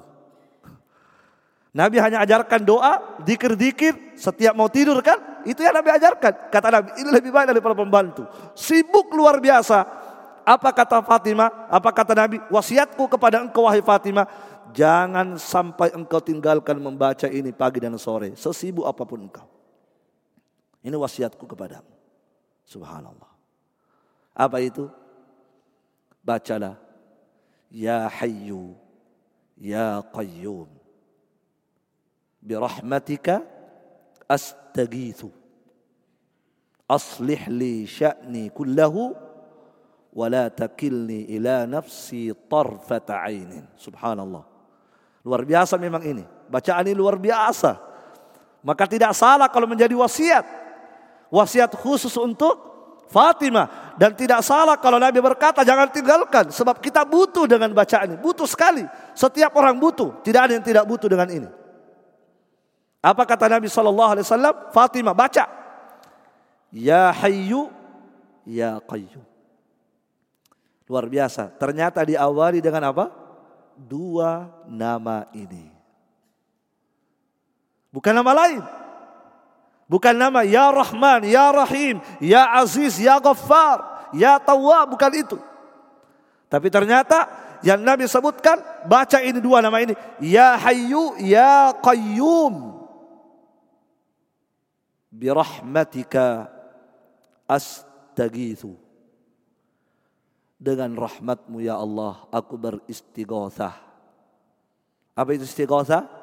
A: Nabi hanya ajarkan doa, dikir-dikir, setiap mau tidur kan? Itu yang Nabi ajarkan. Kata Nabi, ini lebih baik daripada pembantu. Sibuk luar biasa. Apa kata Fatimah? Apa kata Nabi? Wasiatku kepada engkau wahai Fatimah. Jangan sampai engkau tinggalkan membaca ini pagi dan sore. Sesibuk apa pun engkau. Ini wasiatku kepadamu. Subhanallah. Apa itu? Bacalah. Ya Hayyu, Ya Qayyum. Birahmatika astagithu. Aslih li sya'ni kullahu wala takilni ila nafsi tarfata ainin. Subhanallah. Luar biasa memang ini. Bacaan ini luar biasa. Maka tidak salah kalau menjadi wasiat. Wasiat khusus untuk Fatimah dan tidak salah kalau Nabi berkata jangan tinggalkan sebab kita butuh dengan bacaan ini, butuh sekali. Setiap orang butuh, tidak ada yang tidak butuh dengan ini. Apa kata Nabi sallallahu alaihi wasallam? Fatimah baca. Ya Hayyu ya Qayyum. Luar biasa. Ternyata diawali dengan apa? Dua nama ini. Bukan nama lain. Bukan nama Ya Rahman, Ya Rahim, Ya Aziz, Ya Ghaffar, Ya Tawwab, bukan itu. Tapi ternyata yang Nabi sebutkan, baca ini dua nama ini. Ya Hayyu, Ya Qayyum. Birahmatika astagithu. Dengan rahmatmu ya Allah, aku beristighothah. Apa itu istighothah?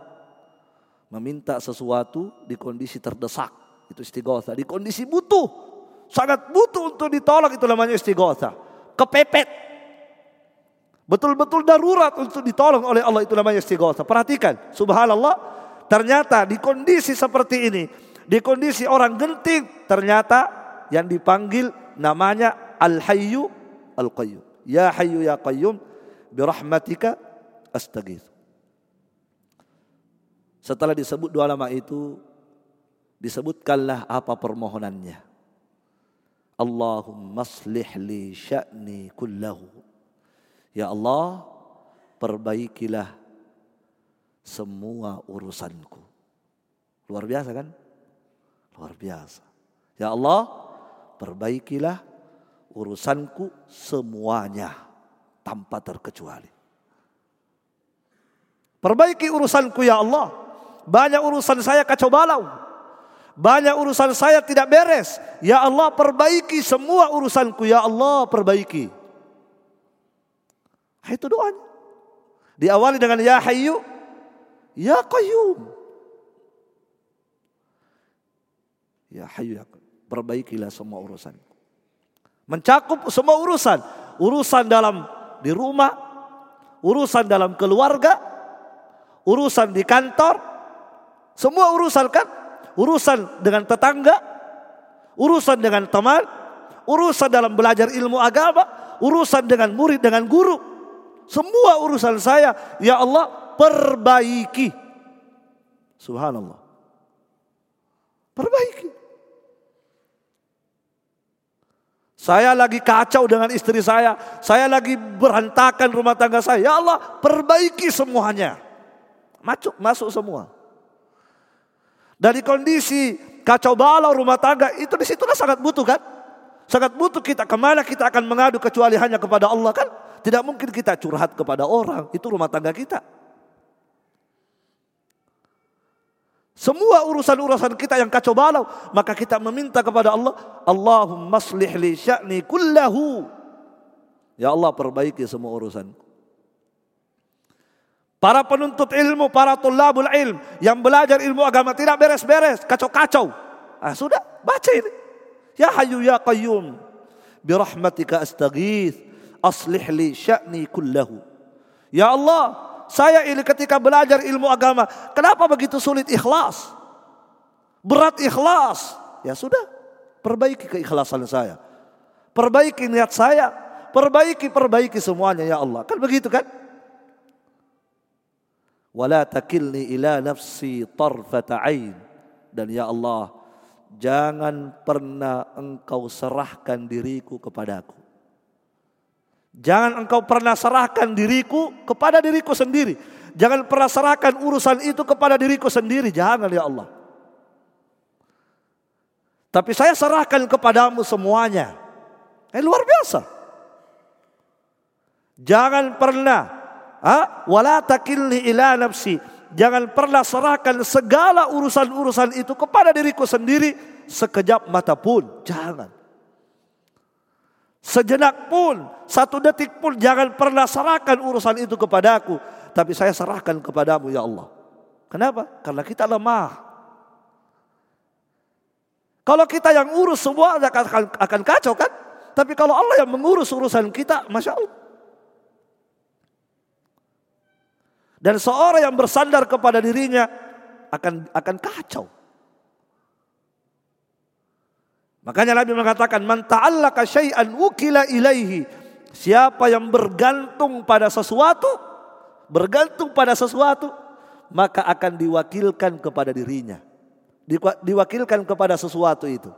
A: meminta sesuatu di kondisi terdesak. Itu istighosa di kondisi butuh. Sangat butuh untuk ditolak itu namanya istighosa kepepet. Betul-betul darurat untuk ditolong oleh Allah itu namanya istighosa perhatikan. Subhanallah. Ternyata di kondisi seperti ini di kondisi orang genting ternyata yang dipanggil namanya al-hayyu al-qayyum ya hayyu ya qayyum birahmatika astaghith setelah disebut dua nama itu, disebutkanlah apa permohonannya. Allahumma aslih li sya'ni kullahu. Ya Allah, perbaikilah semua urusanku. Luar biasa kan? Luar biasa. Ya Allah, perbaikilah urusanku semuanya tanpa terkecuali. Perbaiki urusanku ya Allah. Banyak urusan saya kacau balau. Banyak urusan saya tidak beres. Ya Allah perbaiki semua urusanku. Ya Allah perbaiki. Nah, itu doanya. Diawali dengan Ya Hayyu. Ya Qayyum. Ya Hayyu. Ya Perbaikilah semua urusan. Mencakup semua urusan. Urusan dalam di rumah. Urusan dalam keluarga. Urusan di kantor semua urusan kan? Urusan dengan tetangga, urusan dengan teman, urusan dalam belajar ilmu agama, urusan dengan murid dengan guru. Semua urusan saya, ya Allah, perbaiki. Subhanallah. Perbaiki. Saya lagi kacau dengan istri saya. Saya lagi berantakan rumah tangga saya. Ya Allah, perbaiki semuanya. Masuk, masuk semua. Dari kondisi kacau balau rumah tangga itu di situlah sangat butuh kan? Sangat butuh kita ke mana kita akan mengadu kecuali hanya kepada Allah kan? Tidak mungkin kita curhat kepada orang itu rumah tangga kita. Semua urusan-urusan kita yang kacau balau, maka kita meminta kepada Allah, Allahumma aslih li sya'ni kullahu. Ya Allah perbaiki semua urusanku. Para penuntut ilmu, para tulabul ilm yang belajar ilmu agama tidak beres-beres, kacau-kacau. Ah, sudah, baca ini. Ya Hayyu ya Qayyum, birahmatika astaghith, aslih li sya'ni kullahu. Ya Allah, saya ini ketika belajar ilmu agama, kenapa begitu sulit ikhlas? Berat ikhlas. Ya sudah, perbaiki keikhlasan saya. Perbaiki niat saya, perbaiki perbaiki semuanya ya Allah. Kan begitu kan? wala takilni ila nafsi tarfata ain dan ya Allah jangan pernah engkau serahkan diriku kepadaku. Jangan engkau pernah serahkan diriku kepada diriku sendiri. Jangan pernah serahkan urusan itu kepada diriku sendiri. Jangan ya Allah. Tapi saya serahkan kepadamu semuanya. Eh luar biasa. Jangan pernah ha? wala takilni ila nafsi. Jangan pernah serahkan segala urusan-urusan itu kepada diriku sendiri sekejap mata pun. Jangan. Sejenak pun, satu detik pun jangan pernah serahkan urusan itu kepadaku. Tapi saya serahkan kepadamu ya Allah. Kenapa? Karena kita lemah. Kalau kita yang urus semua akan, akan kacau kan? Tapi kalau Allah yang mengurus urusan kita, Masya Allah. Dan seorang yang bersandar kepada dirinya akan akan kacau. Makanya Nabi mengatakan man ta'allaka syai'an ukila ilaihi. Siapa yang bergantung pada sesuatu, bergantung pada sesuatu, maka akan diwakilkan kepada dirinya. Diwakilkan kepada sesuatu itu.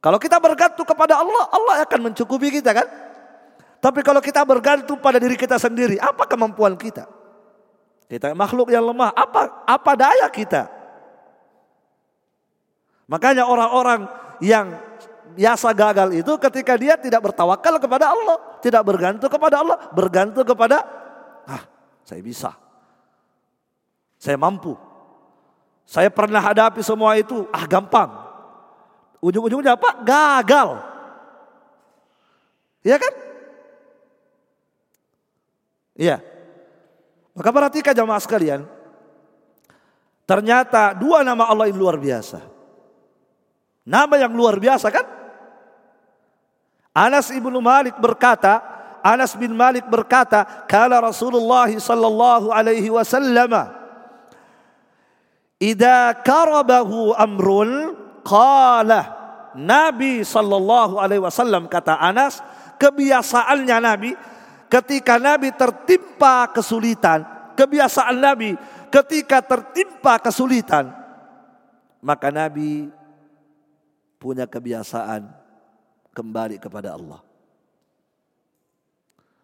A: Kalau kita bergantung kepada Allah, Allah akan mencukupi kita kan? Tapi kalau kita bergantung pada diri kita sendiri, apa kemampuan kita? Kita makhluk yang lemah, apa apa daya kita? Makanya orang-orang yang biasa gagal itu ketika dia tidak bertawakal kepada Allah, tidak bergantung kepada Allah, bergantung kepada ah, saya bisa. Saya mampu. Saya pernah hadapi semua itu, ah gampang. Ujung-ujungnya apa? Gagal. Iya kan? Iya. Maka perhatikan jamaah sekalian. Ternyata dua nama Allah ini luar biasa. Nama yang luar biasa kan? Anas ibnu Malik berkata, Anas bin Malik berkata, kala Rasulullah sallallahu alaihi wasallam, "Idza karabahu amrun qala" Nabi sallallahu alaihi wasallam kata Anas, kebiasaannya Nabi ketika Nabi tertimpa kesulitan, kebiasaan Nabi ketika tertimpa kesulitan, maka Nabi punya kebiasaan kembali kepada Allah.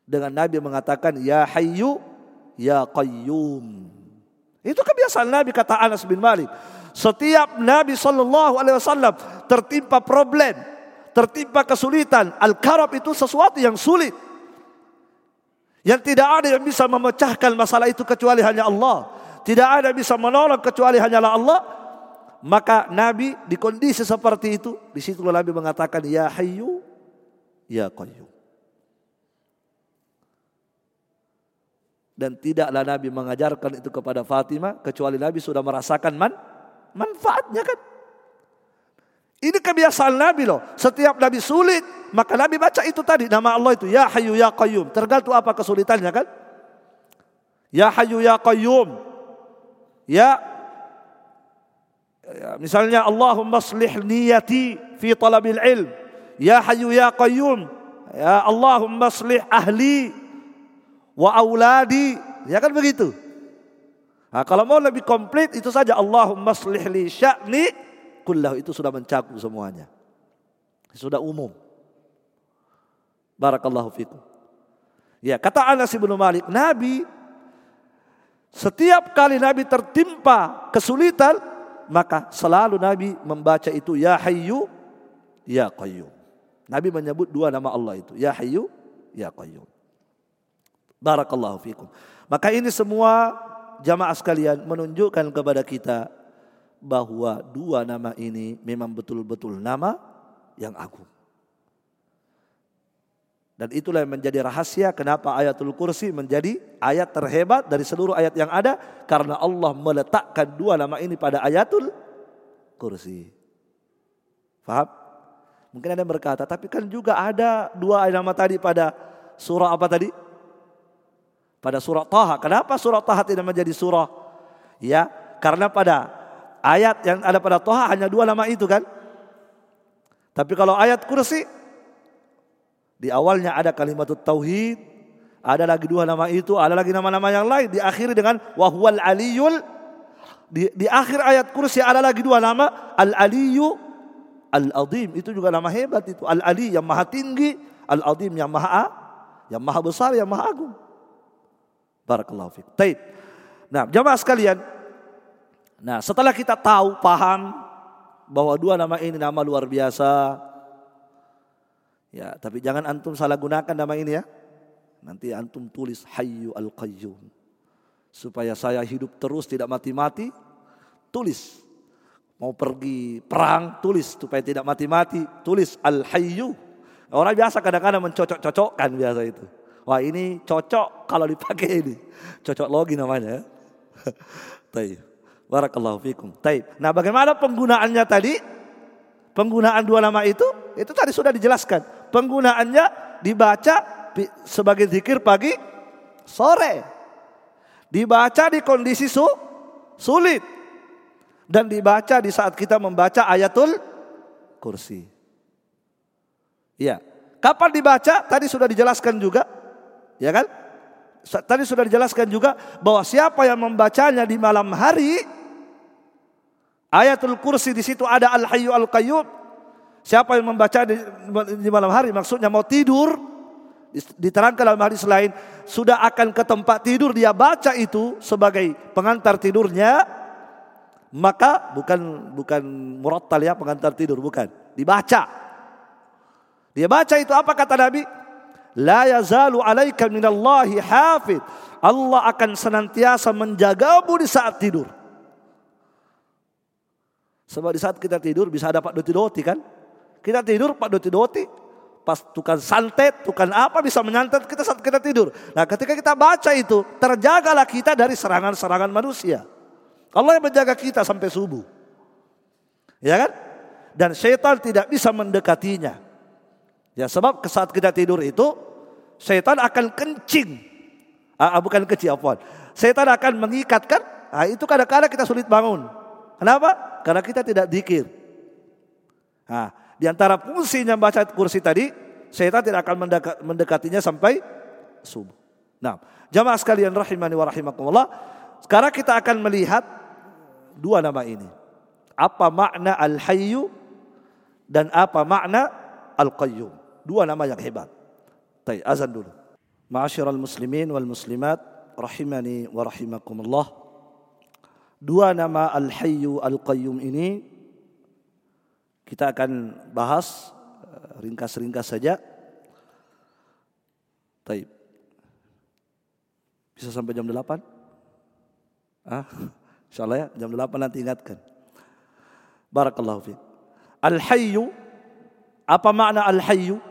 A: Dengan Nabi mengatakan ya hayyu ya qayyum. Itu kebiasaan Nabi kata Anas bin Malik. Setiap Nabi sallallahu alaihi wasallam tertimpa problem, tertimpa kesulitan, al-karab itu sesuatu yang sulit. Yang tidak ada yang bisa memecahkan masalah itu kecuali hanya Allah. Tidak ada yang bisa menolong kecuali hanyalah Allah. Maka Nabi di kondisi seperti itu, di situ Nabi mengatakan ya hayyu ya qayyum. Dan tidaklah Nabi mengajarkan itu kepada Fatimah kecuali Nabi sudah merasakan man, manfaatnya kan. Ini kebiasaan Nabi loh. Setiap Nabi sulit, maka Nabi baca itu tadi nama Allah itu ya hayyu ya qayyum. Tergantung apa kesulitannya kan? Ya hayyu ya qayyum. Ya Ya, misalnya Allahumma slih niyati fi talabil ilm. Ya Hayyu ya Qayyum. Ya Allahumma slih ahli wa auladi. Ya kan begitu. Nah, kalau mau lebih komplit itu saja Allahumma slih li sya'ni kullahu itu sudah mencakup semuanya. Sudah umum. Barakallahu fikum. Ya, kata Anas bin Malik, Nabi setiap kali Nabi tertimpa kesulitan, maka selalu Nabi membaca itu ya hayyu ya qayyum. Nabi menyebut dua nama Allah itu, ya hayyu ya qayyum. Barakallahu fikum. Maka ini semua jamaah sekalian menunjukkan kepada kita bahwa dua nama ini memang betul-betul nama yang agung. Dan itulah yang menjadi rahasia kenapa ayatul kursi menjadi ayat terhebat dari seluruh ayat yang ada. Karena Allah meletakkan dua nama ini pada ayatul kursi. Faham? Mungkin ada yang berkata, tapi kan juga ada dua nama tadi pada surah apa tadi? Pada surah Taha. Kenapa surah Taha tidak menjadi surah? Ya, karena pada ayat yang ada pada Taha hanya dua nama itu kan? Tapi kalau ayat kursi di awalnya ada kalimat tauhid, ada lagi dua nama itu, ada lagi nama-nama yang lain diakhiri dengan wahwal aliyul Di, di akhir ayat kursi ada lagi dua nama, Al-Aliyu, Al-Azim. Itu juga nama hebat itu. Al-Ali yang maha tinggi, Al-Azim yang maha yang maha besar, yang maha agung. Barakallahu fiik. Taib. Nah, jamaah sekalian. Nah, setelah kita tahu, paham bahwa dua nama ini nama luar biasa. Ya, tapi jangan antum salah gunakan nama ini ya. Nanti antum tulis Hayyu Al-Qayyum. Supaya saya hidup terus tidak mati-mati, tulis. Mau pergi perang, tulis supaya tidak mati-mati, tulis Al-Hayyu. Orang biasa kadang-kadang mencocok-cocokkan biasa itu. Wah ini cocok kalau dipakai ini. Cocok logi namanya. Taib. Barakallahu fikum. Taib. Nah bagaimana penggunaannya tadi? Penggunaan dua nama itu, itu tadi sudah dijelaskan. Penggunaannya dibaca sebagai zikir pagi, sore. Dibaca di kondisi su, sulit. Dan dibaca di saat kita membaca ayatul kursi. Iya. Kapan dibaca? Tadi sudah dijelaskan juga. Ya kan? Tadi sudah dijelaskan juga bahwa siapa yang membacanya di malam hari, ayatul kursi di situ ada al-hayyu al-qayyum. Siapa yang membaca di, di malam hari maksudnya mau tidur, Diterangkan dalam hadis lain, sudah akan ke tempat tidur dia baca itu sebagai pengantar tidurnya, maka bukan bukan murattal ya pengantar tidur bukan, dibaca. Dia baca itu apa kata Nabi? La yazalu alaika minallahi hafid. Allah akan senantiasa menjagamu di saat tidur. Sebab di saat kita tidur bisa dapat doti-doti kan? Kita tidur pak doti-doti, pas tukang santet, tukang apa bisa menyantet kita saat kita tidur. Nah ketika kita baca itu, terjagalah kita dari serangan-serangan manusia. Allah yang menjaga kita sampai subuh. Ya kan? Dan setan tidak bisa mendekatinya. Ya sebab saat kita tidur itu, setan akan kencing. Ah, ah bukan kecil apa? Setan akan mengikatkan, ah, itu kadang-kadang kita sulit bangun. Kenapa? Karena kita tidak dikir. Nah, di antara fungsinya baca kursi tadi, setan tidak akan mendekatinya sampai subuh. Nah, jamaah sekalian rahimani wa rahimakumullah. Sekarang kita akan melihat dua nama ini. Apa makna Al-Hayyu dan apa makna Al-Qayyum. Dua nama yang hebat. Baik, azan dulu. Ma'asyiral muslimin wal muslimat rahimani wa rahimakumullah. Dua nama Al-Hayyu Al-Qayyum ini kita akan bahas eh, ringkas-ringkas saja. Taib. Bisa sampai jam 8? Ah, insyaallah ya, jam 8 nanti ingatkan. Barakallahu fiik. Al-hayyu apa makna al-hayyu?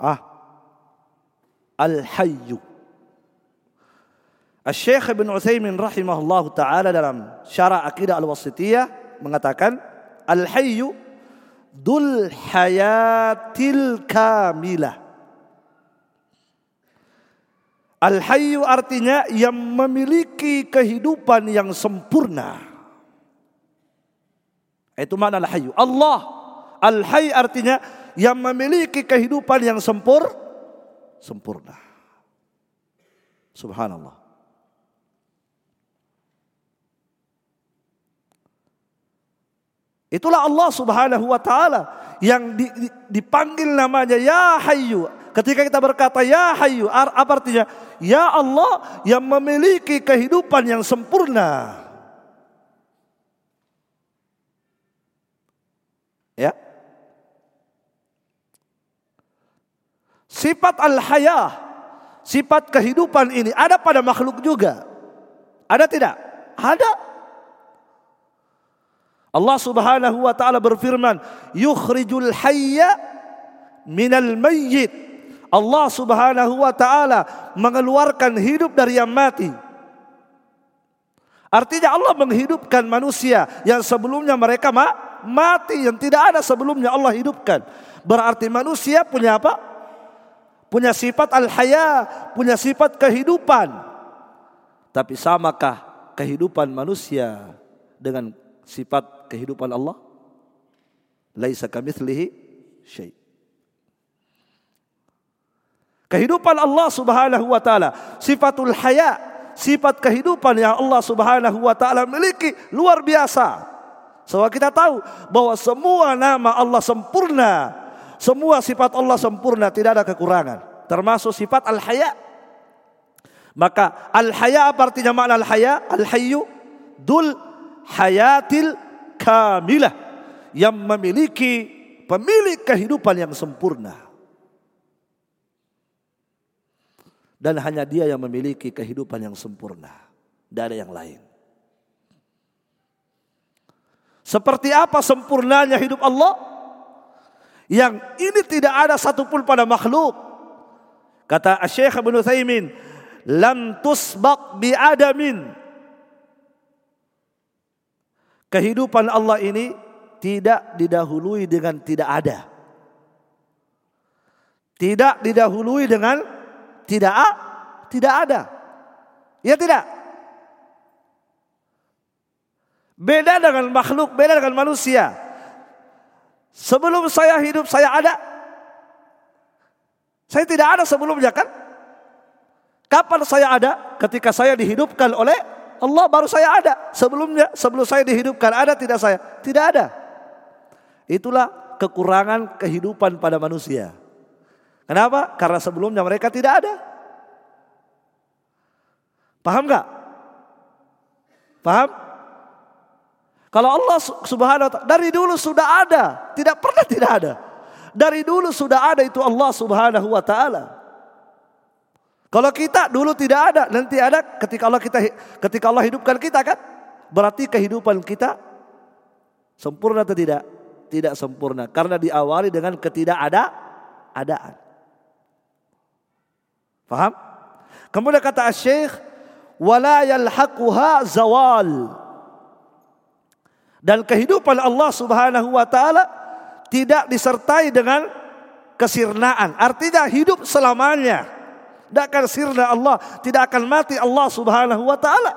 A: Ah. Al-hayyu. Al-Syekh Ibn Utsaimin rahimahullahu taala dalam Syarah Aqidah Al-Wasithiyah mengatakan al-hayyu dul hayatil kamilah. Al-hayyu artinya yang memiliki kehidupan yang sempurna. Itu mana al-hayyu. Allah al-hayy artinya yang memiliki kehidupan yang sempur sempurna. Subhanallah. Itulah Allah Subhanahu wa taala yang dipanggil namanya Ya Hayyu. Ketika kita berkata Ya Hayyu, apa artinya? Ya Allah yang memiliki kehidupan yang sempurna. Ya. Sifat al-hayah, sifat kehidupan ini ada pada makhluk juga. Ada tidak? Ada. Allah Subhanahu wa taala berfirman, "Yukhrijul hayya minal mayyit." Allah Subhanahu wa taala mengeluarkan hidup dari yang mati. Artinya Allah menghidupkan manusia yang sebelumnya mereka ma mati yang tidak ada sebelumnya Allah hidupkan. Berarti manusia punya apa? Punya sifat al-haya, punya sifat kehidupan. Tapi samakah kehidupan manusia dengan sifat kehidupan Allah? Laisa kamitslihi syai. Kehidupan Allah Subhanahu wa taala, sifatul haya, sifat kehidupan yang Allah Subhanahu wa taala miliki luar biasa. Sebab kita tahu bahwa semua nama Allah sempurna, semua sifat Allah sempurna, tidak ada kekurangan, termasuk sifat al-haya. Maka al-haya apa artinya makna al-haya? Al-hayyu dul hayatil kamilah yang memiliki pemilik kehidupan yang sempurna. Dan hanya dia yang memiliki kehidupan yang sempurna. Tidak ada yang lain. Seperti apa sempurnanya hidup Allah? Yang ini tidak ada satupun pada makhluk. Kata Syekh Ibn Thaymin, lam tusbaq bi adamin. Kehidupan Allah ini tidak didahului dengan tidak ada. Tidak didahului dengan tidak tidak ada. Ya tidak. Beda dengan makhluk, beda dengan manusia. Sebelum saya hidup saya ada. Saya tidak ada sebelumnya kan? Kapan saya ada? Ketika saya dihidupkan oleh Allah baru saya ada. Sebelumnya, sebelum saya dihidupkan ada tidak saya? Tidak ada. Itulah kekurangan kehidupan pada manusia. Kenapa? Karena sebelumnya mereka tidak ada. Paham nggak? Paham? Kalau Allah subhanahu wa ta'ala dari dulu sudah ada. Tidak pernah tidak ada. Dari dulu sudah ada itu Allah subhanahu wa ta'ala. Kalau kita dulu tidak ada, nanti ada ketika Allah kita ketika Allah hidupkan kita kan? Berarti kehidupan kita sempurna atau tidak? Tidak sempurna karena diawali dengan ketidakada adaan. Faham? Kemudian kata Syekh, wala yalhaquha zawal. Dan kehidupan Allah Subhanahu wa taala tidak disertai dengan kesirnaan. Artinya hidup selamanya. Tidak akan sirna Allah, tidak akan mati Allah Subhanahu wa taala.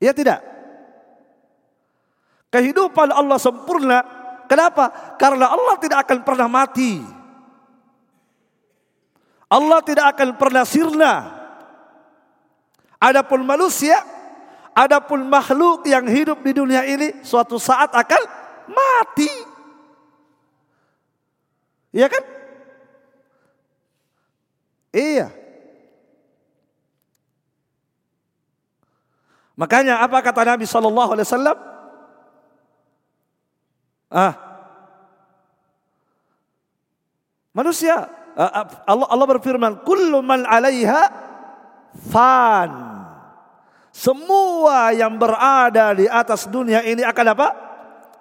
A: Ya tidak? Kehidupan Allah sempurna. Kenapa? Karena Allah tidak akan pernah mati. Allah tidak akan pernah sirna. Adapun manusia, adapun makhluk yang hidup di dunia ini suatu saat akan mati. Iya kan? Iya. Makanya apa kata Nabi Shallallahu Alaihi Wasallam? Ah, manusia Eh, eh, Allah Allah berfirman, "Kullu man 'alaiha fan." Semua yang berada di atas dunia ini akan apa?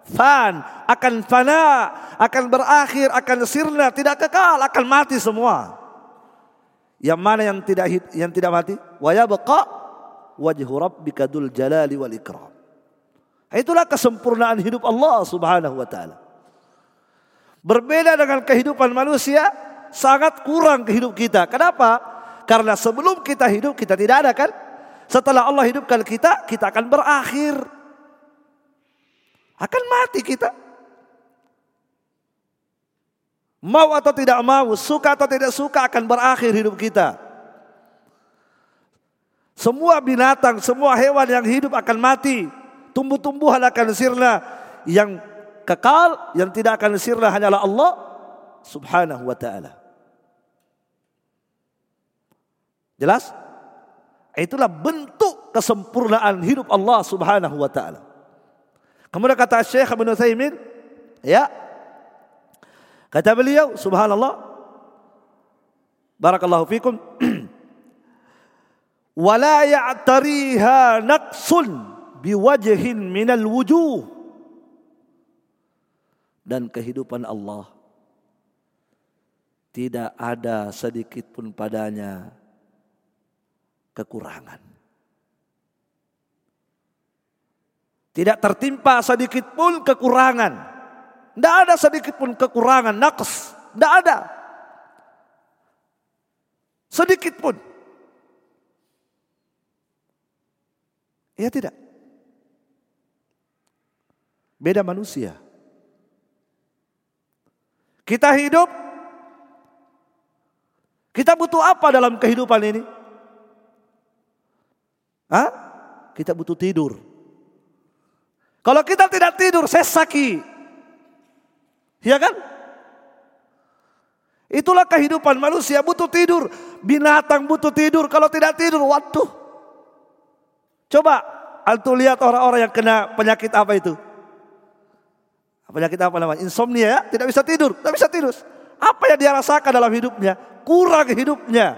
A: Fan, akan fana, akan berakhir, akan sirna, tidak kekal, akan mati semua. Yang mana yang tidak yang tidak mati? Wa yabqa wajhu rabbika dzul jalali wal ikram. Itulah kesempurnaan hidup Allah Subhanahu wa taala. Berbeda dengan kehidupan manusia, sangat kurang ke hidup kita. Kenapa? Karena sebelum kita hidup kita tidak ada kan? Setelah Allah hidupkan kita, kita akan berakhir. Akan mati kita. Mau atau tidak mau, suka atau tidak suka akan berakhir hidup kita. Semua binatang, semua hewan yang hidup akan mati. Tumbuh-tumbuhan akan sirna. Yang kekal, yang tidak akan sirna hanyalah Allah subhanahu wa ta'ala. Jelas? Itulah bentuk kesempurnaan hidup Allah subhanahu wa ta'ala. Kemudian kata Syekh Ibn Thaymin, ya, kata beliau, subhanallah, barakallahu fikum, wala ya'tariha naqsun biwajhin minal wujuh dan kehidupan Allah tidak ada sedikit pun padanya kekurangan. Tidak tertimpa sedikit pun kekurangan. Tidak ada sedikit pun kekurangan, naqs. Tidak ada. Sedikit pun. Ya tidak. Beda manusia. Kita hidup Kita butuh apa dalam kehidupan ini? Hah? Kita butuh tidur. Kalau kita tidak tidur, sesaki. Ya kan? Itulah kehidupan manusia butuh tidur. Binatang butuh tidur. Kalau tidak tidur, waduh. Coba antum lihat orang-orang yang kena penyakit apa itu? Penyakit apa namanya? Insomnia ya, tidak bisa tidur, tidak bisa tidur. Apa yang dia rasakan dalam hidupnya? Kurang hidupnya.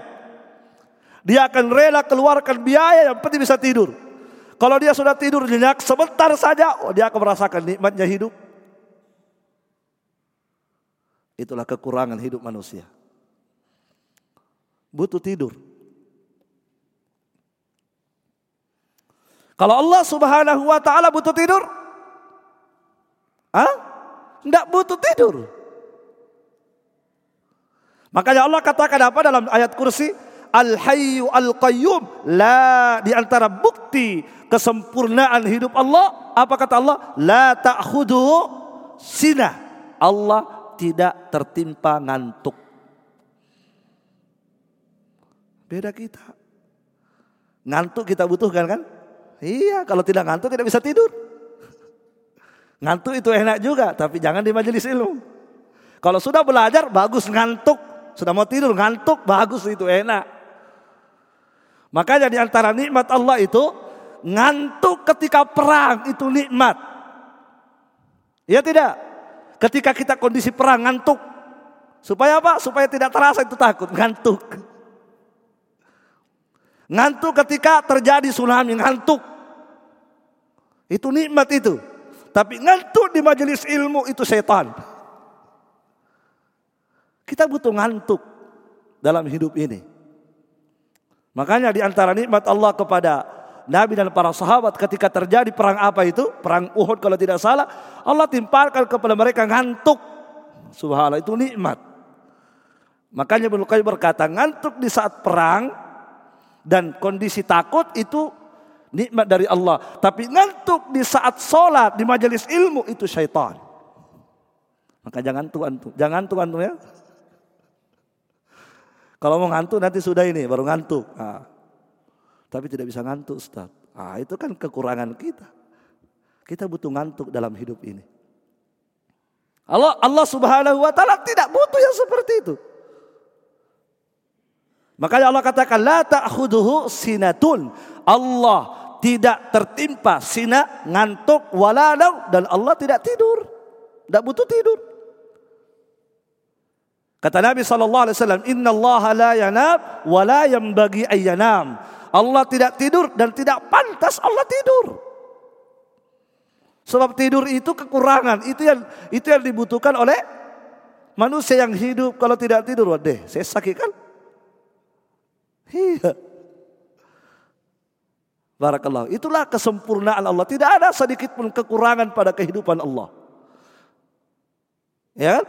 A: Dia akan rela keluarkan biaya yang penting bisa tidur. Kalau dia sudah tidur nyenyak sebentar saja, oh dia akan merasakan nikmatnya hidup. Itulah kekurangan hidup manusia. Butuh tidur. Kalau Allah Subhanahu wa taala butuh tidur? Hah? Enggak butuh tidur. Makanya Allah katakan apa dalam ayat kursi? Al-Hayyu Al-Qayyum. La di antara bukti kesempurnaan hidup Allah, apa kata Allah? La ta'khudu sinah. Allah tidak tertimpa ngantuk. Beda kita. Ngantuk kita butuhkan kan? Iya, kalau tidak ngantuk tidak bisa tidur. Ngantuk itu enak juga, tapi jangan di majelis ilmu. Kalau sudah belajar bagus ngantuk, sudah mau tidur ngantuk bagus itu enak. Makanya di antara nikmat Allah itu ngantuk ketika perang itu nikmat. Ya tidak? Ketika kita kondisi perang ngantuk. Supaya apa? Supaya tidak terasa itu takut, ngantuk. Ngantuk ketika terjadi tsunami, ngantuk. Itu nikmat itu. Tapi ngantuk di majelis ilmu itu setan. Kita butuh ngantuk dalam hidup ini. Makanya di antara nikmat Allah kepada Nabi dan para sahabat ketika terjadi perang apa itu? Perang Uhud kalau tidak salah. Allah timpalkan kepada mereka ngantuk. Subhanallah itu nikmat. Makanya Ibnu Qayyim berkata ngantuk di saat perang dan kondisi takut itu nikmat dari Allah. Tapi ngantuk di saat sholat di majelis ilmu itu syaitan. Maka jangan tuh, jangan tuan tuh ya. Kalau mau ngantuk nanti sudah ini baru ngantuk. Nah, tapi tidak bisa ngantuk Ustaz. Ah, itu kan kekurangan kita. Kita butuh ngantuk dalam hidup ini. Allah Allah Subhanahu wa taala tidak butuh yang seperti itu. Makanya Allah katakan la ta'khuduhu sinatun. Allah tidak tertimpa sina ngantuk wala dan Allah tidak tidur. Tidak butuh tidur. Kata Nabi sallallahu alaihi wasallam, "Inna Allah la yanam wa la yanbaghi ayyanam." Allah tidak tidur dan tidak pantas Allah tidur. Sebab tidur itu kekurangan, itu yang itu yang dibutuhkan oleh manusia yang hidup kalau tidak tidur, waduh, saya sakit kan? Iya. Barakallah. Itulah kesempurnaan Allah. Tidak ada sedikit pun kekurangan pada kehidupan Allah. Ya kan?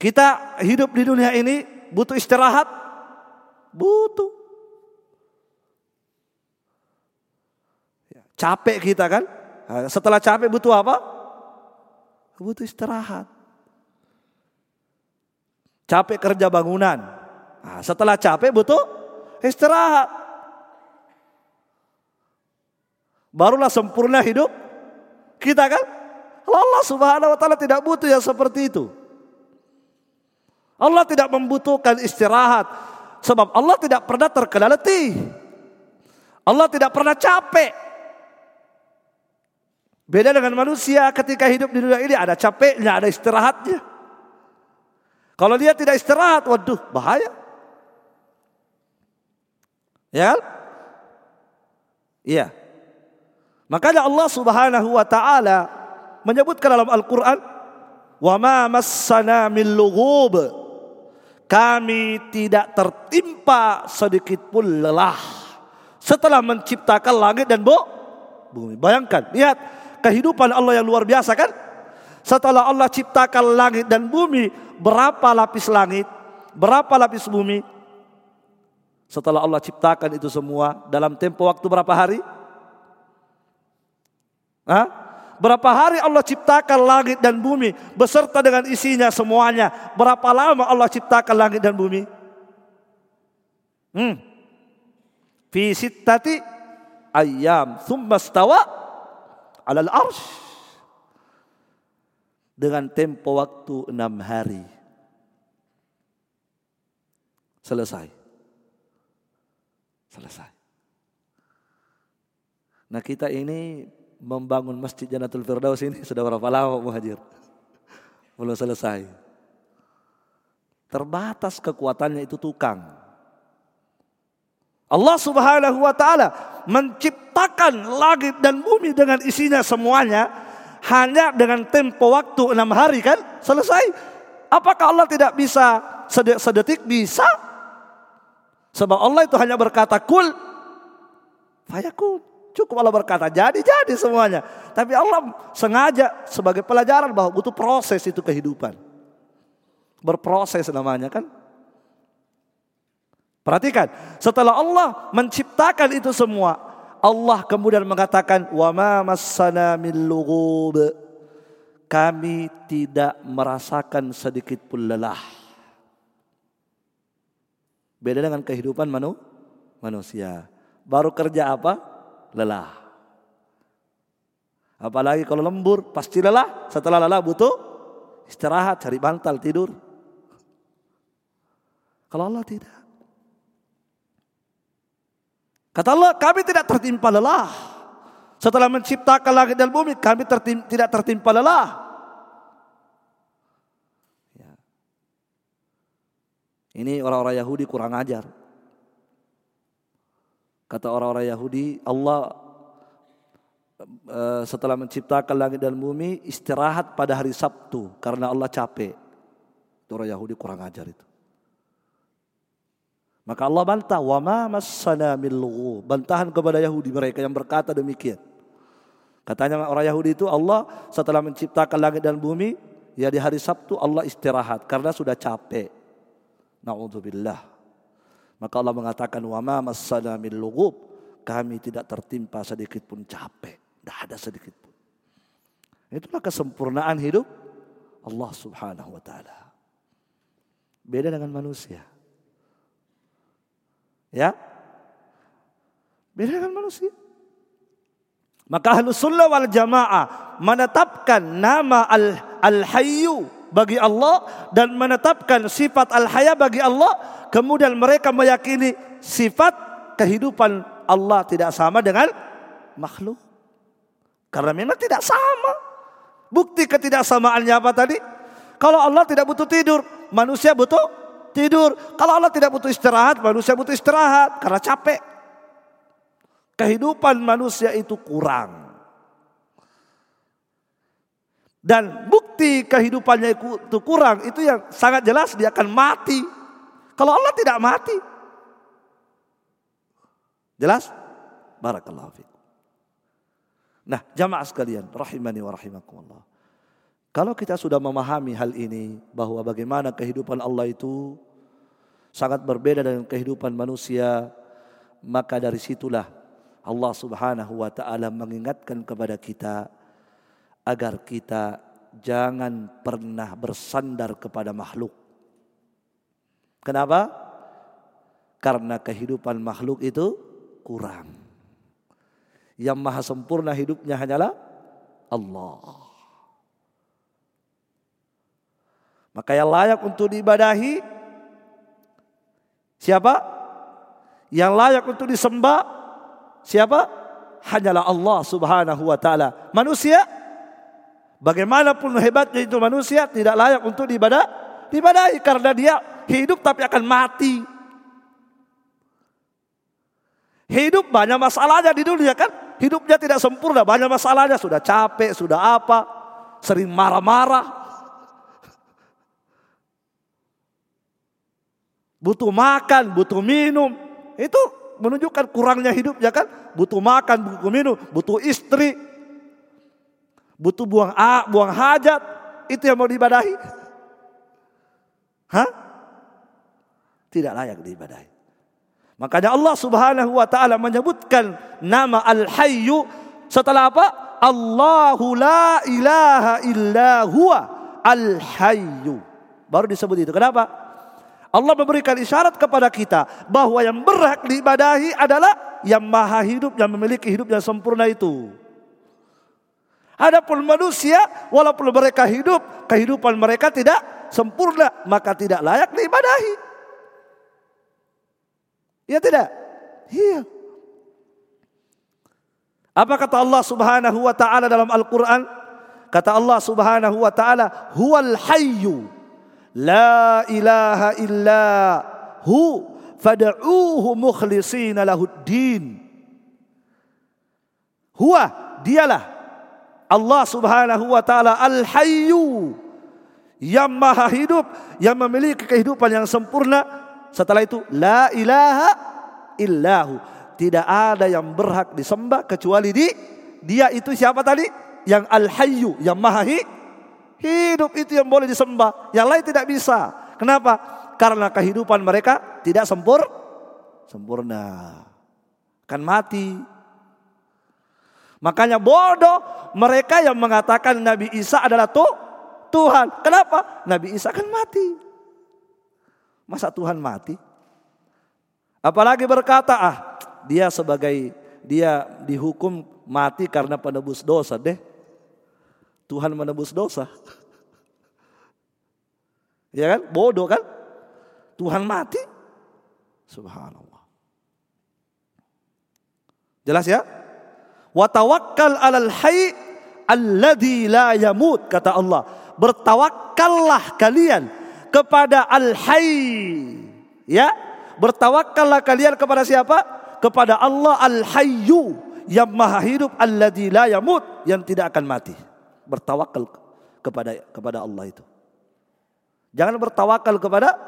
A: Kita hidup di dunia ini butuh istirahat? Butuh. Ya, capek kita kan? Setelah capek butuh apa? Butuh istirahat. Capek kerja bangunan. Nah, setelah capek butuh istirahat. Barulah sempurna hidup kita kan? Allah subhanahu wa ta'ala tidak butuh yang seperti itu. Allah tidak membutuhkan istirahat. Sebab Allah tidak pernah terkena letih. Allah tidak pernah capek. Beda dengan manusia ketika hidup di dunia ini ada capeknya, ada istirahatnya. Kalau dia tidak istirahat, waduh bahaya. Ya kan? Iya. Makanya Allah Subhanahu wa taala menyebutkan dalam Al-Qur'an, "Wa ma massana min lughub." Kami tidak tertimpa sedikit pun lelah setelah menciptakan langit dan bumi. Bayangkan, lihat kehidupan Allah yang luar biasa kan? Setelah Allah ciptakan langit dan bumi, berapa lapis langit, berapa lapis bumi? Setelah Allah ciptakan itu semua dalam tempo waktu berapa hari? Hah? Berapa hari Allah ciptakan langit dan bumi beserta dengan isinya semuanya? Berapa lama Allah ciptakan langit dan bumi? Hmm. Fi sittati ayam thumma stawa alal arsh. Dengan tempo waktu enam hari. Selesai. Selesai. Nah kita ini membangun Masjid Janatul Firdaus ini sudah berapa lama muhajir? Belum selesai. Terbatas kekuatannya itu tukang. Allah Subhanahu wa taala menciptakan langit dan bumi dengan isinya semuanya hanya dengan tempo waktu enam hari kan selesai. Apakah Allah tidak bisa sedetik bisa? Sebab Allah itu hanya berkata kul fayakun. Cukup Allah berkata jadi jadi semuanya. Tapi Allah sengaja sebagai pelajaran bahwa butuh proses itu kehidupan. Berproses namanya kan. Perhatikan, setelah Allah menciptakan itu semua, Allah kemudian mengatakan wa ma massana min lughub. Kami tidak merasakan sedikit pun lelah. Beda dengan kehidupan manu, manusia. Baru kerja apa? Lelah. Apalagi kalau lembur pasti lelah. Setelah lelah butuh istirahat, cari bantal, tidur. Kalau Allah tidak. Kata Allah, kami tidak tertimpa lelah. Setelah menciptakan langit dan bumi, kami tertim, tidak tertimpa lelah. Ya. Ini orang-orang Yahudi kurang ajar. Kata orang-orang Yahudi, Allah eh, setelah menciptakan langit dan bumi istirahat pada hari Sabtu karena Allah capek. Itu orang Yahudi kurang ajar itu. Maka Allah bantah, wa ma massana Bantahan kepada Yahudi mereka yang berkata demikian. Katanya orang Yahudi itu Allah setelah menciptakan langit dan bumi, ya di hari Sabtu Allah istirahat karena sudah capek. Nauzubillah. Maka Allah mengatakan wa ma massana min. Kami tidak tertimpa sedikit pun capek. Tidak ada sedikit pun. Itulah kesempurnaan hidup Allah Subhanahu wa taala. Beda dengan manusia. Ya? Beda dengan manusia. Maka ahlu sunnah wal jamaah menetapkan nama al-hayyu bagi Allah dan menetapkan sifat al-haya bagi Allah kemudian mereka meyakini sifat kehidupan Allah tidak sama dengan makhluk. Karena memang tidak sama. Bukti ketidaksamaannya apa tadi? Kalau Allah tidak butuh tidur, manusia butuh tidur. Kalau Allah tidak butuh istirahat, manusia butuh istirahat karena capek. Kehidupan manusia itu kurang. Dan bukti kehidupannya itu kurang itu yang sangat jelas dia akan mati. Kalau Allah tidak mati. Jelas? Barakallahu fikum. Nah, jamaah sekalian, rahimani wa rahimakumullah. Kalau kita sudah memahami hal ini bahwa bagaimana kehidupan Allah itu sangat berbeda dengan kehidupan manusia, maka dari situlah Allah Subhanahu wa taala mengingatkan kepada kita agar kita jangan pernah bersandar kepada makhluk. Kenapa? Karena kehidupan makhluk itu kurang. Yang maha sempurna hidupnya hanyalah Allah. Maka yang layak untuk diibadahi siapa? Yang layak untuk disembah siapa? Hanyalah Allah Subhanahu wa taala. Manusia bagaimanapun hebatnya itu manusia tidak layak untuk diibadah diibadahi karena dia hidup tapi akan mati. Hidup banyak masalahnya di dunia kan. Hidupnya tidak sempurna, banyak masalahnya. Sudah capek, sudah apa. Sering marah-marah. Butuh makan, butuh minum. Itu menunjukkan kurangnya hidupnya kan. Butuh makan, butuh minum, butuh istri. Butuh buang a, buang hajat. Itu yang mau diibadahi. Hah? tidak layak diibadahi. Makanya Allah Subhanahu wa taala menyebutkan nama Al-Hayyu setelah apa? Allahu la ilaha illa huwa al-hayyu. Baru disebut itu. Kenapa? Allah memberikan isyarat kepada kita bahwa yang berhak diibadahi adalah yang maha hidup, yang memiliki hidup yang sempurna itu. Adapun manusia, walaupun mereka hidup, kehidupan mereka tidak sempurna, maka tidak layak diibadahi. Ya tidak? Iya. Apa kata Allah Subhanahu wa taala dalam Al-Qur'an? Kata Allah Subhanahu wa taala, "Huwal hayyu la ilaha illa hu fad'uuhu mukhlishina lahuddin." Huwa dialah Allah Subhanahu wa taala Al-Hayyu yang maha hidup, yang memiliki kehidupan yang sempurna. Setelah itu la ilaha illahu tidak ada yang berhak disembah kecuali di dia itu siapa tadi? Yang al-hayyu, yang maha hidup itu yang boleh disembah. Yang lain tidak bisa. Kenapa? Karena kehidupan mereka tidak sempur sempurna. Kan mati. Makanya bodoh mereka yang mengatakan Nabi Isa adalah tuh Tuhan. Kenapa? Nabi Isa kan mati. Masa Tuhan mati? Apalagi berkata, ah dia sebagai dia dihukum mati karena penebus dosa deh. Tuhan menebus dosa. Ya kan? Bodoh kan? Tuhan mati. Subhanallah. Jelas ya? Wa tawakkal 'alal hayy alladzi la yamut kata Allah. Bertawakkallah kalian kepada al-hayy. Ya? Bertawakkallah kalian kepada siapa? kepada Allah Al-Hayyu yang maha hidup alladzi la yamut yang tidak akan mati. Bertawakal kepada kepada Allah itu. Jangan bertawakal kepada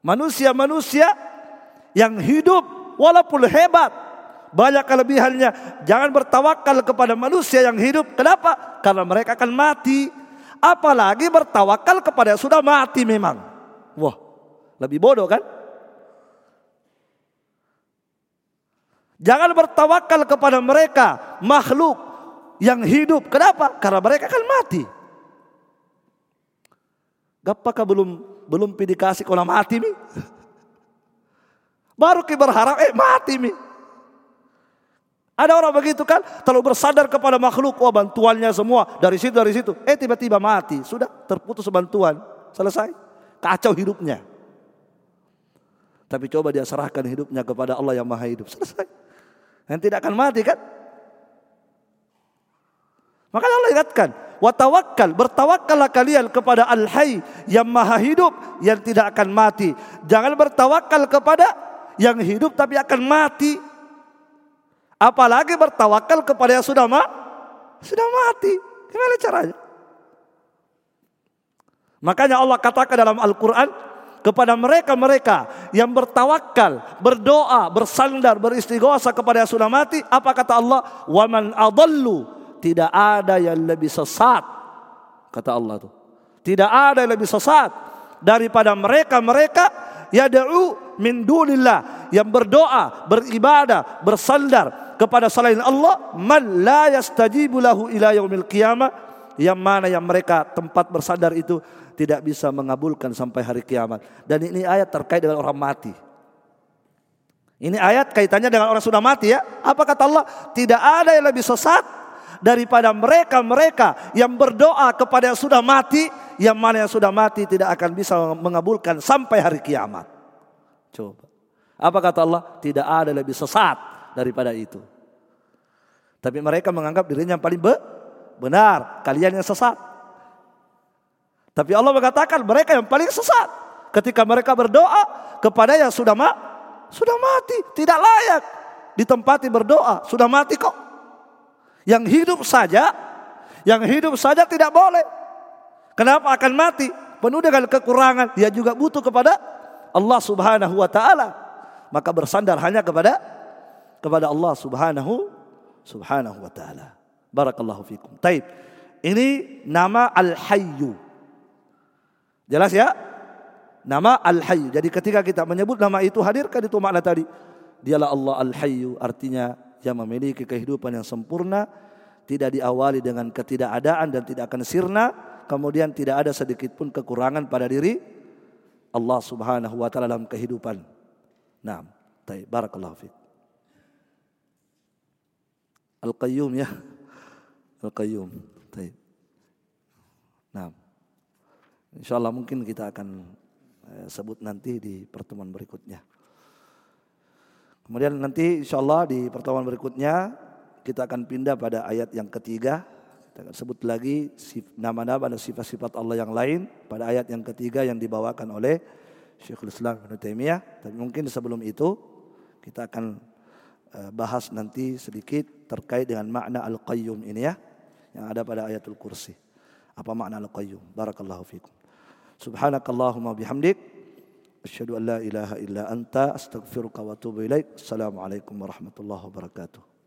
A: manusia-manusia yang hidup walaupun hebat banyak kelebihannya. Jangan bertawakal kepada manusia yang hidup. Kenapa? Karena mereka akan mati. Apalagi bertawakal kepada yang sudah mati memang. Wah, lebih bodoh kan? Jangan bertawakal kepada mereka makhluk yang hidup. Kenapa? Karena mereka akan mati. Gapakah belum belum dikasih kalau mati mi? Baru kita berharap eh mati mi. Ada orang begitu kan, terlalu bersandar kepada makhluk, wah bantuannya semua dari situ dari situ. Eh tiba-tiba mati, sudah terputus bantuan, selesai, kacau hidupnya. Tapi coba dia serahkan hidupnya kepada Allah yang Maha Hidup, selesai. Yang tidak akan mati kan? Maka Allah ingatkan, wa tawakkal, bertawakkallah kalian kepada Al-Hayy yang Maha hidup yang tidak akan mati. Jangan bertawakal kepada yang hidup tapi akan mati. Apalagi bertawakal kepada yang sudah ma sudah mati. Gimana caranya? Makanya Allah katakan dalam Al-Qur'an, kepada mereka-mereka yang bertawakal, berdoa, bersandar, beristighosa kepada yang sudah mati, apa kata Allah? Waman adallu, tidak ada yang lebih sesat. Kata Allah itu. Tidak ada yang lebih sesat daripada mereka-mereka yad'u min dunillah yang berdoa, beribadah, bersandar kepada selain Allah man la yastajibu lahu ila yaumil qiyamah yang mana yang mereka tempat bersandar itu tidak bisa mengabulkan sampai hari kiamat. Dan ini ayat terkait dengan orang mati. Ini ayat kaitannya dengan orang sudah mati ya. Apa kata Allah? Tidak ada yang lebih sesat daripada mereka-mereka yang berdoa kepada yang sudah mati, yang mana yang sudah mati tidak akan bisa mengabulkan sampai hari kiamat. Coba. Apa kata Allah? Tidak ada lebih sesat daripada itu. Tapi mereka menganggap dirinya yang paling benar, kalian yang sesat. Tapi Allah mengatakan mereka yang paling sesat ketika mereka berdoa kepada yang sudah ma sudah mati, tidak layak ditempati berdoa, sudah mati kok. Yang hidup saja, yang hidup saja tidak boleh. Kenapa akan mati? Penuh dengan kekurangan, dia juga butuh kepada Allah Subhanahu wa taala. Maka bersandar hanya kepada kepada Allah Subhanahu Subhanahu wa taala. Barakallahu fikum. Taib. Ini nama Al-Hayyu. Jelas ya? Nama Al-Hayy. Jadi ketika kita menyebut nama itu hadirkan itu makna tadi. Dialah Allah Al-Hayyu artinya yang memiliki kehidupan yang sempurna tidak diawali dengan ketidakadaan dan tidak akan sirna, kemudian tidak ada sedikit pun kekurangan pada diri Allah Subhanahu wa taala dalam kehidupan. Nah, baik, barakallahu fiik. Al-Qayyum ya. Al-Qayyum. Baik. Nah. Insyaallah mungkin kita akan eh, sebut nanti di pertemuan berikutnya. Kemudian nanti insyaallah di pertemuan berikutnya kita akan pindah pada ayat yang ketiga. Kita akan sebut lagi nama-nama dan sifat-sifat Allah yang lain pada ayat yang ketiga yang dibawakan oleh Syekhul Islam Ibn Taimiyah. Tapi mungkin sebelum itu kita akan eh, bahas nanti sedikit terkait dengan makna Al-Qayyum ini ya. Yang ada pada ayatul kursi. Apa makna Al-Qayyum? Barakallahu fikum. Subhanakallahumma bihamdik. Asyhadu an la ilaha illa anta astaghfiruka wa atubu ilaik. Assalamualaikum warahmatullahi wabarakatuh.